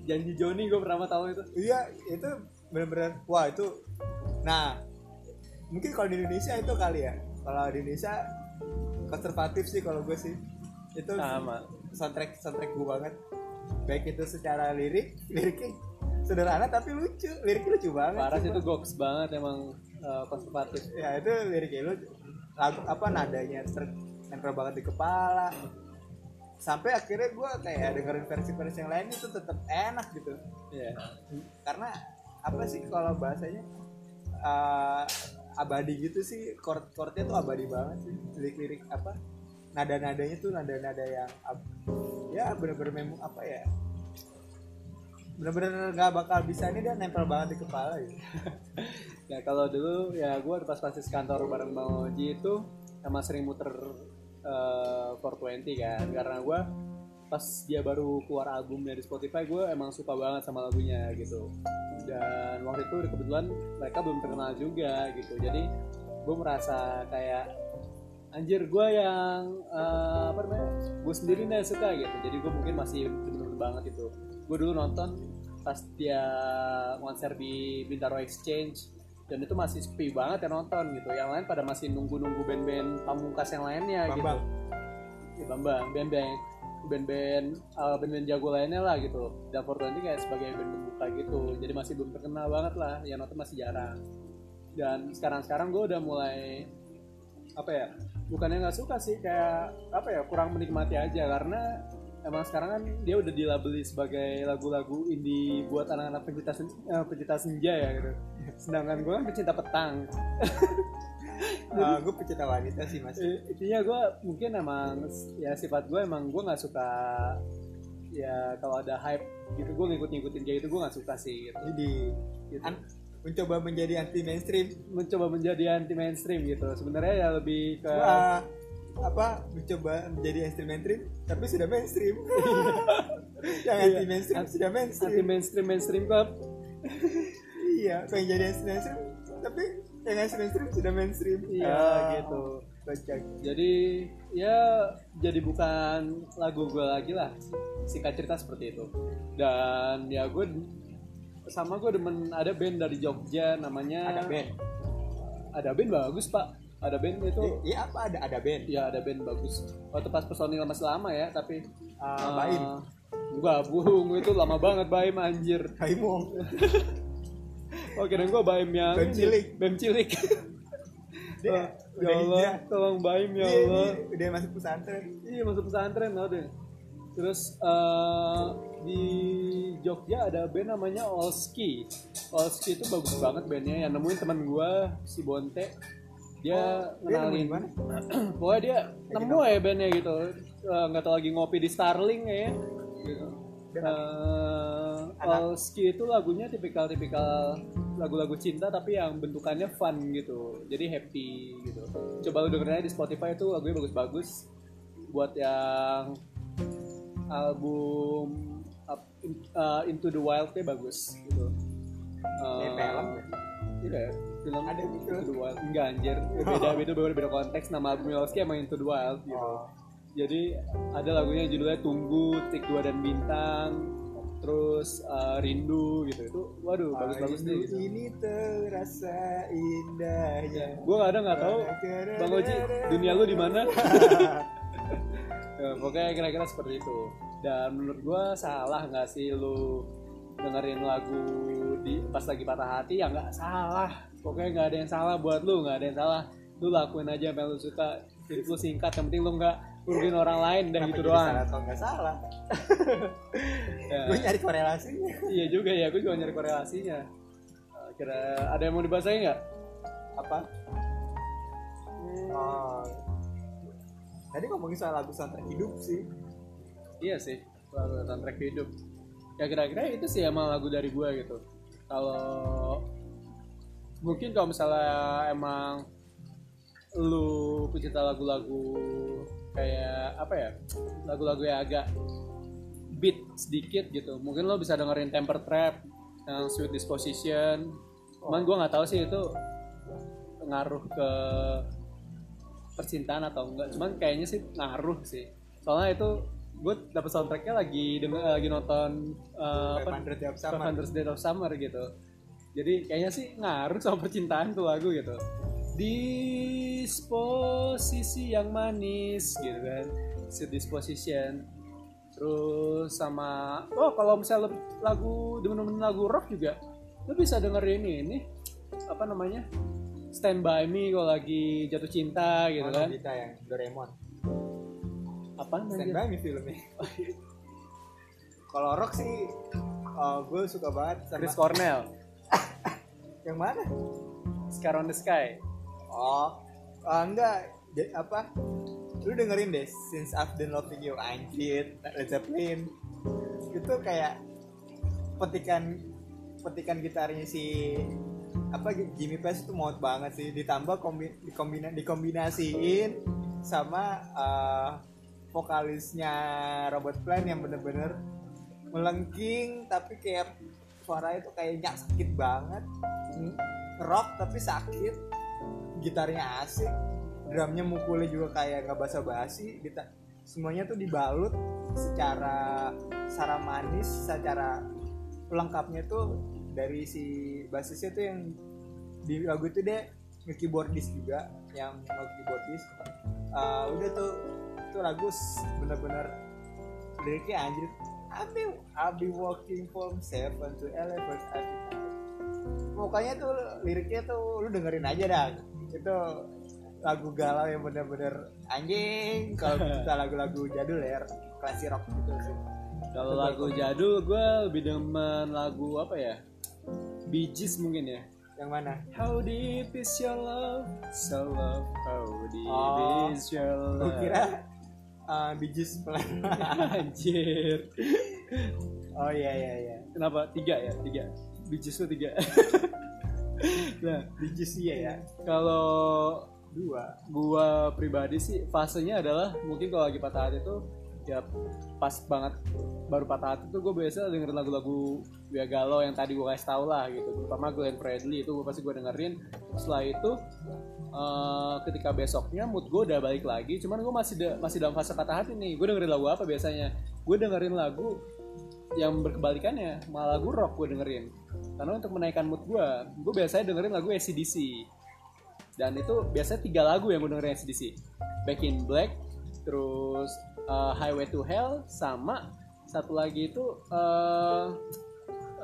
janji Joni gue pertama tahu itu. Iya itu benar-benar wah itu. Nah mungkin kalau di Indonesia itu kali ya. Kalau di Indonesia konservatif sih kalau gue sih. Itu sama. soundtrack soundtrack gue banget baik itu secara lirik liriknya sederhana tapi lucu. Liriknya lucu banget. Parah sih itu goks banget emang uh, konservatif. ya itu liriknya lucu lagu apa nadanya ter nempel banget di kepala. Sampai akhirnya gue kayak dengerin versi-versi yang lain itu tetap enak gitu. Iya. karena apa sih kalau bahasanya? Eh, abadi gitu sih chord chordnya tuh abadi banget sih. Lirik-lirik apa nada-nadanya tuh nada-nada yang ya bener-bener memang apa ya bener-bener nggak bakal bisa ini dia nempel banget di kepala gitu Ya kalau dulu ya gue pas pas di kantor bareng Bang Oji itu emang sering muter uh, 420 kan. Karena gue pas dia baru keluar album dari Spotify gue emang suka banget sama lagunya gitu. Dan waktu itu kebetulan mereka belum terkenal juga gitu. Jadi gue merasa kayak anjir gue yang eh, apa namanya gue sendiri nih suka gitu. Jadi gue mungkin masih bener-bener banget itu gue dulu nonton pas dia konser di Bintaro Exchange dan itu masih sepi banget ya nonton gitu. Yang lain pada masih nunggu-nunggu band-band pamungkas yang lainnya Bambang. gitu ya, Bambang band-band band-band uh, band-band jago lainnya lah gitu. Dan Fortune kayak sebagai band pembuka gitu. Jadi masih belum terkenal banget lah. Yang nonton masih jarang. Dan sekarang-sekarang gue udah mulai apa ya bukannya nggak suka sih kayak apa ya kurang menikmati aja karena emang sekarang kan dia udah dilabeli sebagai lagu-lagu indie buat anak-anak pencinta sen, eh, pencinta senja ya gitu sedangkan gue kan pencinta petang Eh, gue pecinta wanita sih mas intinya gue mungkin emang ya sifat gue emang gue nggak suka ya kalau ada hype gitu gue ngikut-ngikutin kayak gitu gue nggak suka sih gitu. jadi Gitu. an- mencoba menjadi anti mainstream. Mencoba menjadi anti mainstream gitu. Sebenarnya ya lebih ke Wah, apa mencoba menjadi anti mainstream tapi sudah mainstream. Yang Iya. anti mainstream. sudah anti mainstream mainstream mainstream club. Iya pengen jadi anti mainstream tapi yang anti mainstream sudah mainstream. Iya, Ah, gitu. kocak jadi ya jadi bukan lagu gue lagi lah. Singkat cerita seperti itu. Dan ya gue sama gue demen ada band dari Jogja namanya ada band ada band bagus pak ada band itu Iya apa ada ada band. ya ada band bagus waktu pas personil masih lama ya tapi Ah, eh, Baim. enggak bung itu lama banget Baim anjir Baimong. oh kira gua Baim yang Bem cilik. Bem cilik Dia Oh, ya Allah tolong Baim ya Dia, Allah dia udah masuk pesantren. Iya masuk pesantren tau deh. Terus eh, di Jogja ada band namanya Olski. Olski itu bagus banget bandnya. Yang nemuin teman gua si Bonte. Dia Oh, Dia kenalin. nemuin mana? Pokoknya dia nemu ya bandnya gitu. Eh, Nggak tahu lagi ngopi di Starling ya. Gitu. Eh, Olski itu lagunya tipikal-tipikal lagu-lagu cinta tapi yang bentukannya fun gitu. Jadi happy gitu. Coba lu dengerin aja di Spotify itu lagunya bagus-bagus. Buat yang album In- uh, Into the Wild nya bagus gitu. Ini Uh, film ya? Iya, film Ada film? Into the Wild. Enggak anjir, beda beda beda beda konteks nama album Olski emang Into the Wild gitu. Oh. Jadi ada lagunya judulnya Tunggu, Tik Dua dan Bintang, terus uh, Rindu gitu. Itu waduh bagus-bagus Rindu nih gitu. Ini terasa indahnya. Gue kadang nggak tahu Bang Oji dunia lu di mana. ya, pokoknya kira-kira seperti itu. Dan menurut gue salah nggak sih lu dengerin lagu di pas lagi patah hati ya nggak salah. Pokoknya nggak ada yang salah buat lu, nggak ada yang salah. Lu lakuin aja apa yang lu suka. Hidup lu singkat, yang penting lu nggak rugiin orang lain dan Kenapa gitu doang. Salah atau nggak salah? Ya. Gue nyari korelasinya. Iya juga ya, gue juga nyari korelasinya. Uh, Kira ada yang mau dibahas lagi nggak? Apa? Oh. Tadi ngomongin soal lagu soundtrack hidup sih. Iya sih, lagu soundtrack hidup. Ya kira-kira itu sih emang lagu dari gue gitu. Kalau mungkin kalau misalnya emang lu pecinta lagu-lagu kayak apa ya, lagu-lagu yang agak beat sedikit gitu. Mungkin lo bisa dengerin Temper Trap, yang Sweet Disposition. Cuman gue nggak tahu sih itu ngaruh ke percintaan atau enggak. Cuman kayaknya sih ngaruh sih. Soalnya itu gue dapet soundtracknya lagi denger, lagi nonton uh, apa 500 Day of Summer. 500 Days of Summer gitu. Jadi kayaknya sih ngaruh sama percintaan tuh lagu gitu. Disposisi yang manis gitu kan. Sweet Disposition. Terus sama oh kalau misalnya lagu demen-demen lagu rock juga lu bisa dengerin ini ini apa namanya? Stand by Me kalau lagi jatuh cinta gitu Oh, kan. Nobita yang Doraemon. Apa Stand namanya? by me filmnya. Kalau rock sih, gue suka banget sama Chris Cornell, yang mana? Scar on the Sky. Oh, ah, enggak. Ja- apa? Lu dengerin deh, Since I've Been Loving You, anjir, Led Zeppelin. Itu kayak petikan petikan gitarnya si apa Jimmy Page itu maut banget sih. Ditambah kombi, dikombina, dikombinasiin sama eh, vokalisnya Robert Plant yang bener-bener melengking tapi kayak suara itu kayaknya sakit banget. Rock tapi sakit. Gitarnya asik. Drumnya mukulnya juga kayak nggak basa-basi. Semuanya tuh dibalut secara secara manis secara pelengkapnya tuh dari si basisnya tuh yang di lagu itu deh nge-keyboardis juga yang nge-keyboardis Uh, udah tuh tuh lagu bener-bener liriknya anjir. I'll be, I'll be walking from seven to eleven every night pokoknya tuh liriknya tuh lu dengerin aja dah. Itu lagu galau yang bener-bener anjing kalau kita lagu-lagu jadul ya klasik rock gitu sih. Kalau lagu jadul gue lebih demen lagu apa ya? Gees mungkin ya. yang mana How deep is your love? So love, how deep Oh, is your gue love? kira uh, bijis pelan Anjir. oh iya iya iya Kenapa? Tiga ya? Tiga. Gees tuh tiga. nah, bijis iya ya kalau dua gua pribadi sih fasenya adalah mungkin kalau lagi patah hati tuh ya pas banget baru patah hati tuh gue biasa dengerin lagu-lagu Via Galau yang tadi gue kasih tau lah gitu. Terutama Glenn Fredly itu gue pasti gue dengerin. Setelah itu eh, ketika besoknya mood gue udah balik lagi. Cuman gue masih da- masih dalam fase patah hati nih. Gue dengerin lagu apa biasanya? Gue dengerin lagu yang berkebalikannya malah lagu rock gue dengerin. Karena untuk menaikkan mood gue gue biasanya dengerin lagu ACDC dan itu biasanya tiga lagu yang gue dengerin ACDC Back in Black terus uh, Highway to Hell sama satu lagi itu uh,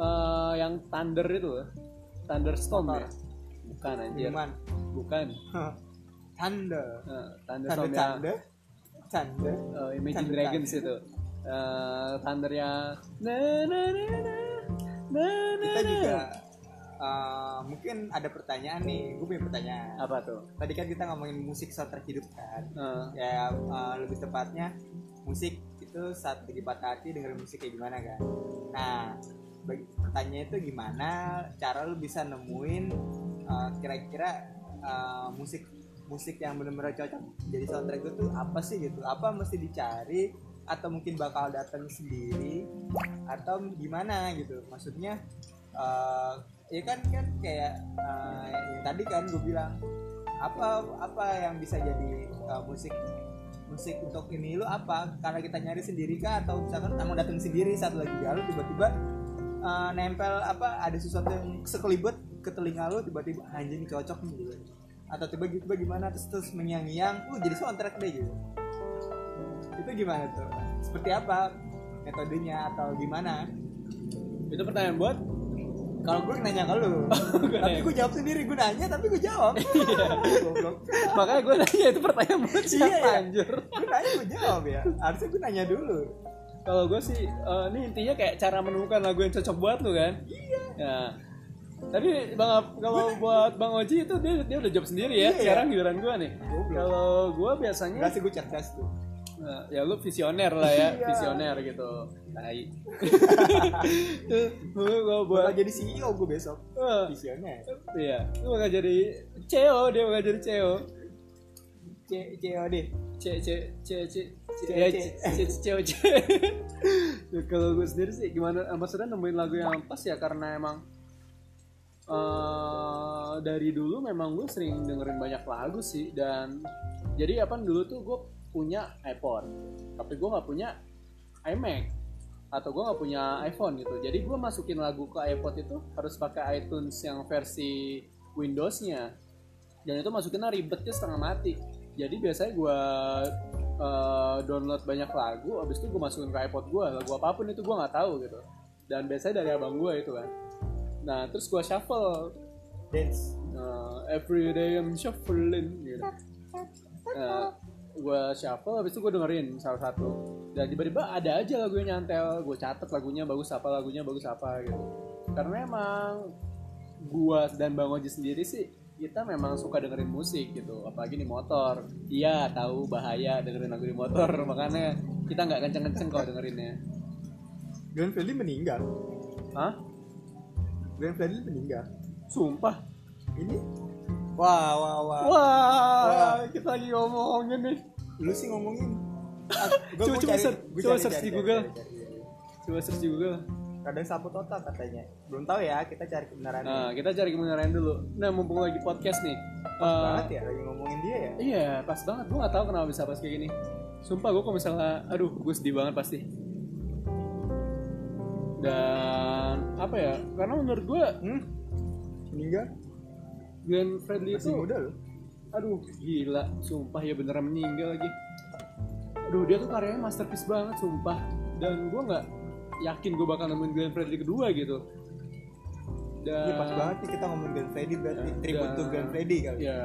uh, yang Thunder itu Thunderstorm ya? Bukan anjir. Minuman. bukan. Tanda. uh, Thunderstorm yang tanda. Tanda. uh, Imagine Thunder Dragons itu. Uh, Thundernya na na na na na na Kita juga uh, mungkin ada pertanyaan nih. Gue punya pertanyaan. apa tuh Tadi kan kita ngomongin musik soundtrack hidup kan. Uh, Ya uh, lebih tepatnya musik itu saat lagi patah hati dengerin musik kayak gimana kan. Nah, bagi, pertanyaannya itu gimana cara lu bisa nemuin uh, kira-kira uh, musik musik yang benar-benar cocok jadi soundtrack itu tuh apa sih gitu? Apa mesti dicari atau mungkin bakal datang sendiri atau gimana gitu? Maksudnya uh, ya kan kan kayak uh, yang tadi kan gue bilang apa apa yang bisa jadi uh, musik musik untuk ini? Lu apa? Karena kita nyari sendiri kah? Atau misalkan kamu datang sendiri saat lagi galau tiba-tiba uh, nempel apa ada sesuatu yang sekelibet ke telinga lu tiba-tiba anjing cocok nih gitu. Atau tiba-tiba gimana terus terus mengiang-ngiang uh jadi soundtrack deh gitu. Itu gimana tuh? Seperti apa metodenya atau gimana? Itu pertanyaan buat kalau gue nanya ke lu. Gua tapi gue jawab sendiri. Gue nanya tapi gue jawab. Goblok. makanya gue nanya itu pertanyaan buat siapa Iya, iya. anjir gue nanya gue jawab ya. Harusnya gue nanya dulu. Kalau gue sih eh, ini intinya kayak cara menemukan lagu yang cocok buat lu kan? Iya. Ya. Tapi bang kalau buat bang Oji itu dia dia udah jawab sendiri ya Iya, iya. sekarang giliran gue nih. Kalau gue biasanya Enggak sih gue cerdas tuh Nah, ya lu visioner lah ya, Iya. visioner gitu. Tai. Lu kalau buat bakal jadi CEO gue besok Eh, visioner iya, lu bakal jadi CEO, dia bakal jadi CEO. C COD C C C C C C- ya, C. C C C C Ya, Kalau gue sendiri sih gimana? Maksudnya nemuin lagu yang pas ya karena emang eh dari dulu memang gue sering dengerin banyak lagu sih dan jadi apa dulu tuh gue punya iPod tapi gue nggak punya iMac. Atau gue nggak punya iPhone gitu. Jadi gue masukin lagu ke iPod itu harus pakai iTunes yang versi Windowsnya. Dan itu masukinnya ribetnya setengah mati. Jadi biasanya gue eh, download banyak lagu habis itu gue masukin ke iPod gue lagu apa pun itu gue nggak tahu gitu. Dan biasanya dari abang gue itu kan. Nah terus gue shuffle. Dance. Nah, every day I'm shuffling gitu. Nah, gue shuffle habis itu gue dengerin salah satu. Dan tiba-tiba ada aja lagu yang nyantel gue catet lagunya bagus apa lagunya bagus apa gitu. Karena emang gue dan bang Oji sendiri sih kita memang suka dengerin musik gitu. Apalagi di motor. Iya tahu bahaya dengerin lagu di motor. Makanya kita nggak kenceng-kenceng kalau dengerinnya. Glenn Fredly meninggal. Hah? Glenn Fredly meninggal. Sumpah? ini wah wah wah Wah, Wah. kita lagi ngomongin nih lu sih ngomongin Ah, gua- Coba- gua coba cari- search- gua coba cari- search cari- di Google. cari- cari- cari. Coba search di Google kadang sapu total katanya belum tahu ya kita cari kebenaran Nah, kita cari kebenaran dulu. Nah, mumpung lagi podcast nih. pas Eh, banget ya lagi ngomongin dia ya Iya, pas banget. Gue gak tahu kenapa bisa pas kayak gini. Sumpah gue kalau misalnya, aduh, gue sedih banget pasti. Dan apa ya? Karena menurut gue hmm? meninggal Glenn Fredly masih itu, muda loh aduh, gila. Sumpah ya beneran meninggal lagi. Aduh, dia tuh karyanya masterpiece banget, sumpah. Dan gue nggak yakin gue bakal nemuin Glenn Fredly kedua gitu. Dan Iya pas banget nih kita ngomongin Glenn Fredly berarti Ya, tribute to Glenn Fredly kali ya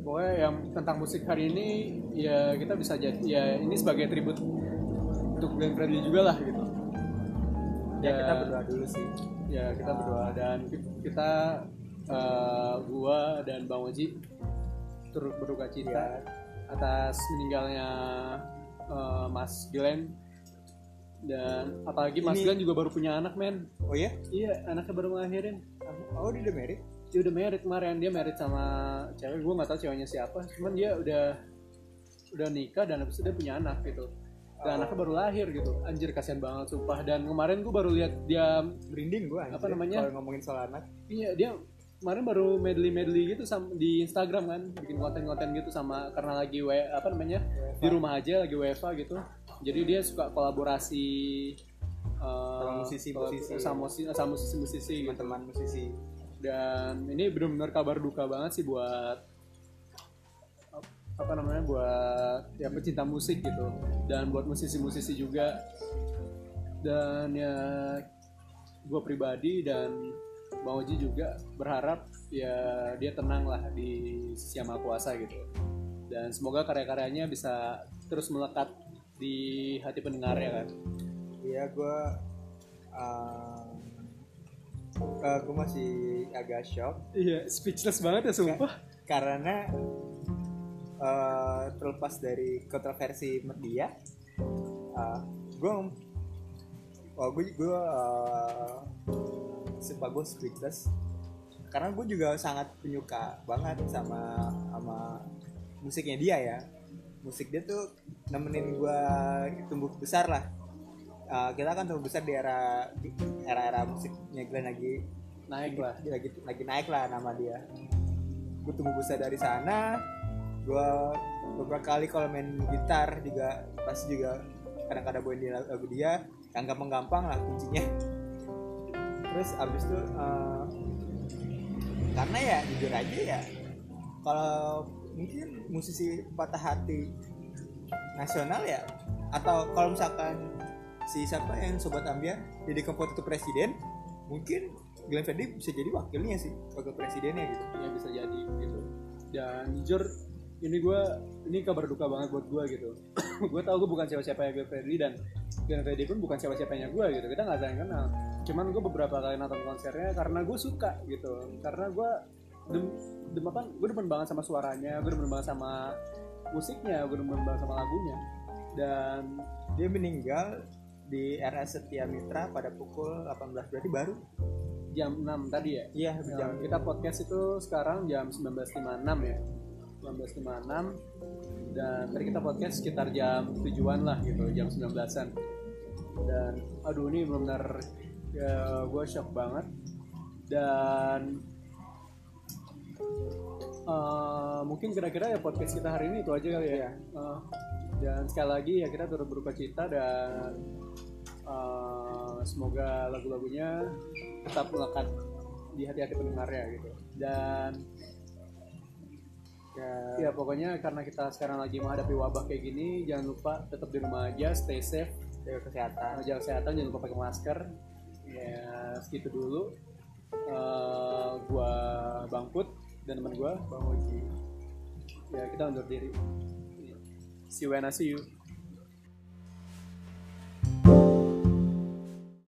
pokoknya yang tentang musik hari ini ya kita bisa jadi ya ini sebagai tribut untuk Glenn Fredly juga lah gitu ya kita berdoa dulu sih ya kita berdoa dan ki- kita eh, gua dan Bang Oji turut berduka cita ya. atas meninggalnya eh, Mas Glenn dan apalagi Mas Ini- Glenn juga baru punya anak men. Oh ya iya anaknya baru ngelahirin. Oh dia udah married? Dia udah married kemarin. Dia married sama cewek. Gue nggak tahu ceweknya siapa. Cuman dia udah udah nikah dan habis itu dia punya anak gitu. Dan Oh. anaknya baru lahir gitu. Anjir kasihan banget sumpah. Dan kemarin gue baru lihat dia merinding gua anjir, Apa namanya? kalau ngomongin soal anak. Iya dia kemarin baru medley medley gitu sama di Instagram kan bikin konten-konten gitu sama karena lagi we, apa namanya di rumah aja lagi WFA gitu. Jadi dia suka kolaborasi eh, Sama musisi-musisi. kolab- sama musisi sama musisi-musisi gitu. Teman-teman musisi. Dan ini benar-benar kabar duka banget sih buat apa namanya buat ya pecinta musik gitu. Dan buat musisi-musisi juga. Dan ya gue pribadi dan Bang Oji juga berharap ya dia tenang lah di sisi yang maha kuasa gitu. Dan semoga karya-karyanya bisa terus melekat di hati pendengar ya kan? Iya gue uh, uh, gue masih agak shock. Iya speechless banget ya sumpah. Karena uh, terlepas dari kontroversi dia uh, gue oh, gue gue uh, sumpah gue speechless karena gue juga sangat penyuka banget sama sama musiknya dia ya. Musik dia tuh nemenin gue tumbuh besar lah. Uh, kita kan tumbuh besar di era era era musiknya Glenn lagi naik lah. Lagi lagi naik lah nama dia. Gue tumbuh besar dari sana. Gue beberapa kali kalau main gitar juga pasti juga kadang-kadang bawain dia lagu dia yang gampang-gampang lah kuncinya terus abis itu uh, karena ya jujur aja ya kalau mungkin musisi patah hati nasional ya atau kalau misalkan si siapa yang sobat ambiar jadi kompetitor presiden mungkin Glenn Fredly bisa jadi wakilnya sih wakil presidennya gitu. Ya bisa jadi gitu. Dan jujur ini gue ini kabar duka banget buat gue gitu. Gue tau gue bukan siapa-siapa ya Glenn Fredly dan Glenn Fredly pun bukan siapa-siapanya gue gitu kita nggak saling kenal. Cuman gue beberapa kali nonton konsernya karena gue suka gitu. Karena gue dem, dem apa gue demen banget sama suaranya gue demen banget sama musiknya gue demen banget sama lagunya. Dan dia meninggal di RS Setia Mitra pada pukul 18 berarti baru? Jam 6 tadi ya? Iya Ya, jam kita podcast itu sekarang jam 19.56 ya. 19.56 dan tadi kita podcast sekitar jam tujuan lah gitu jam 19an dan aduh ini benar-benar ya, gue shock banget. Dan eh, mungkin kira-kira ya podcast kita hari ini itu aja kali ya. Iya. Eh, dan sekali lagi ya kita turut berduka cita dan eh, semoga lagu-lagunya tetap melekat di hati-hati pendengarnya gitu. Dan ya, ya pokoknya karena kita sekarang lagi menghadapi wabah kayak gini jangan lupa tetap di rumah aja stay safe. Jaga kesehatan. Jaga kesehatan jangan lupa pakai masker. Ya segitu dulu. Eh, gua bangkut dan teman gua bang Oji. Ya kita undur diri. See you when I see you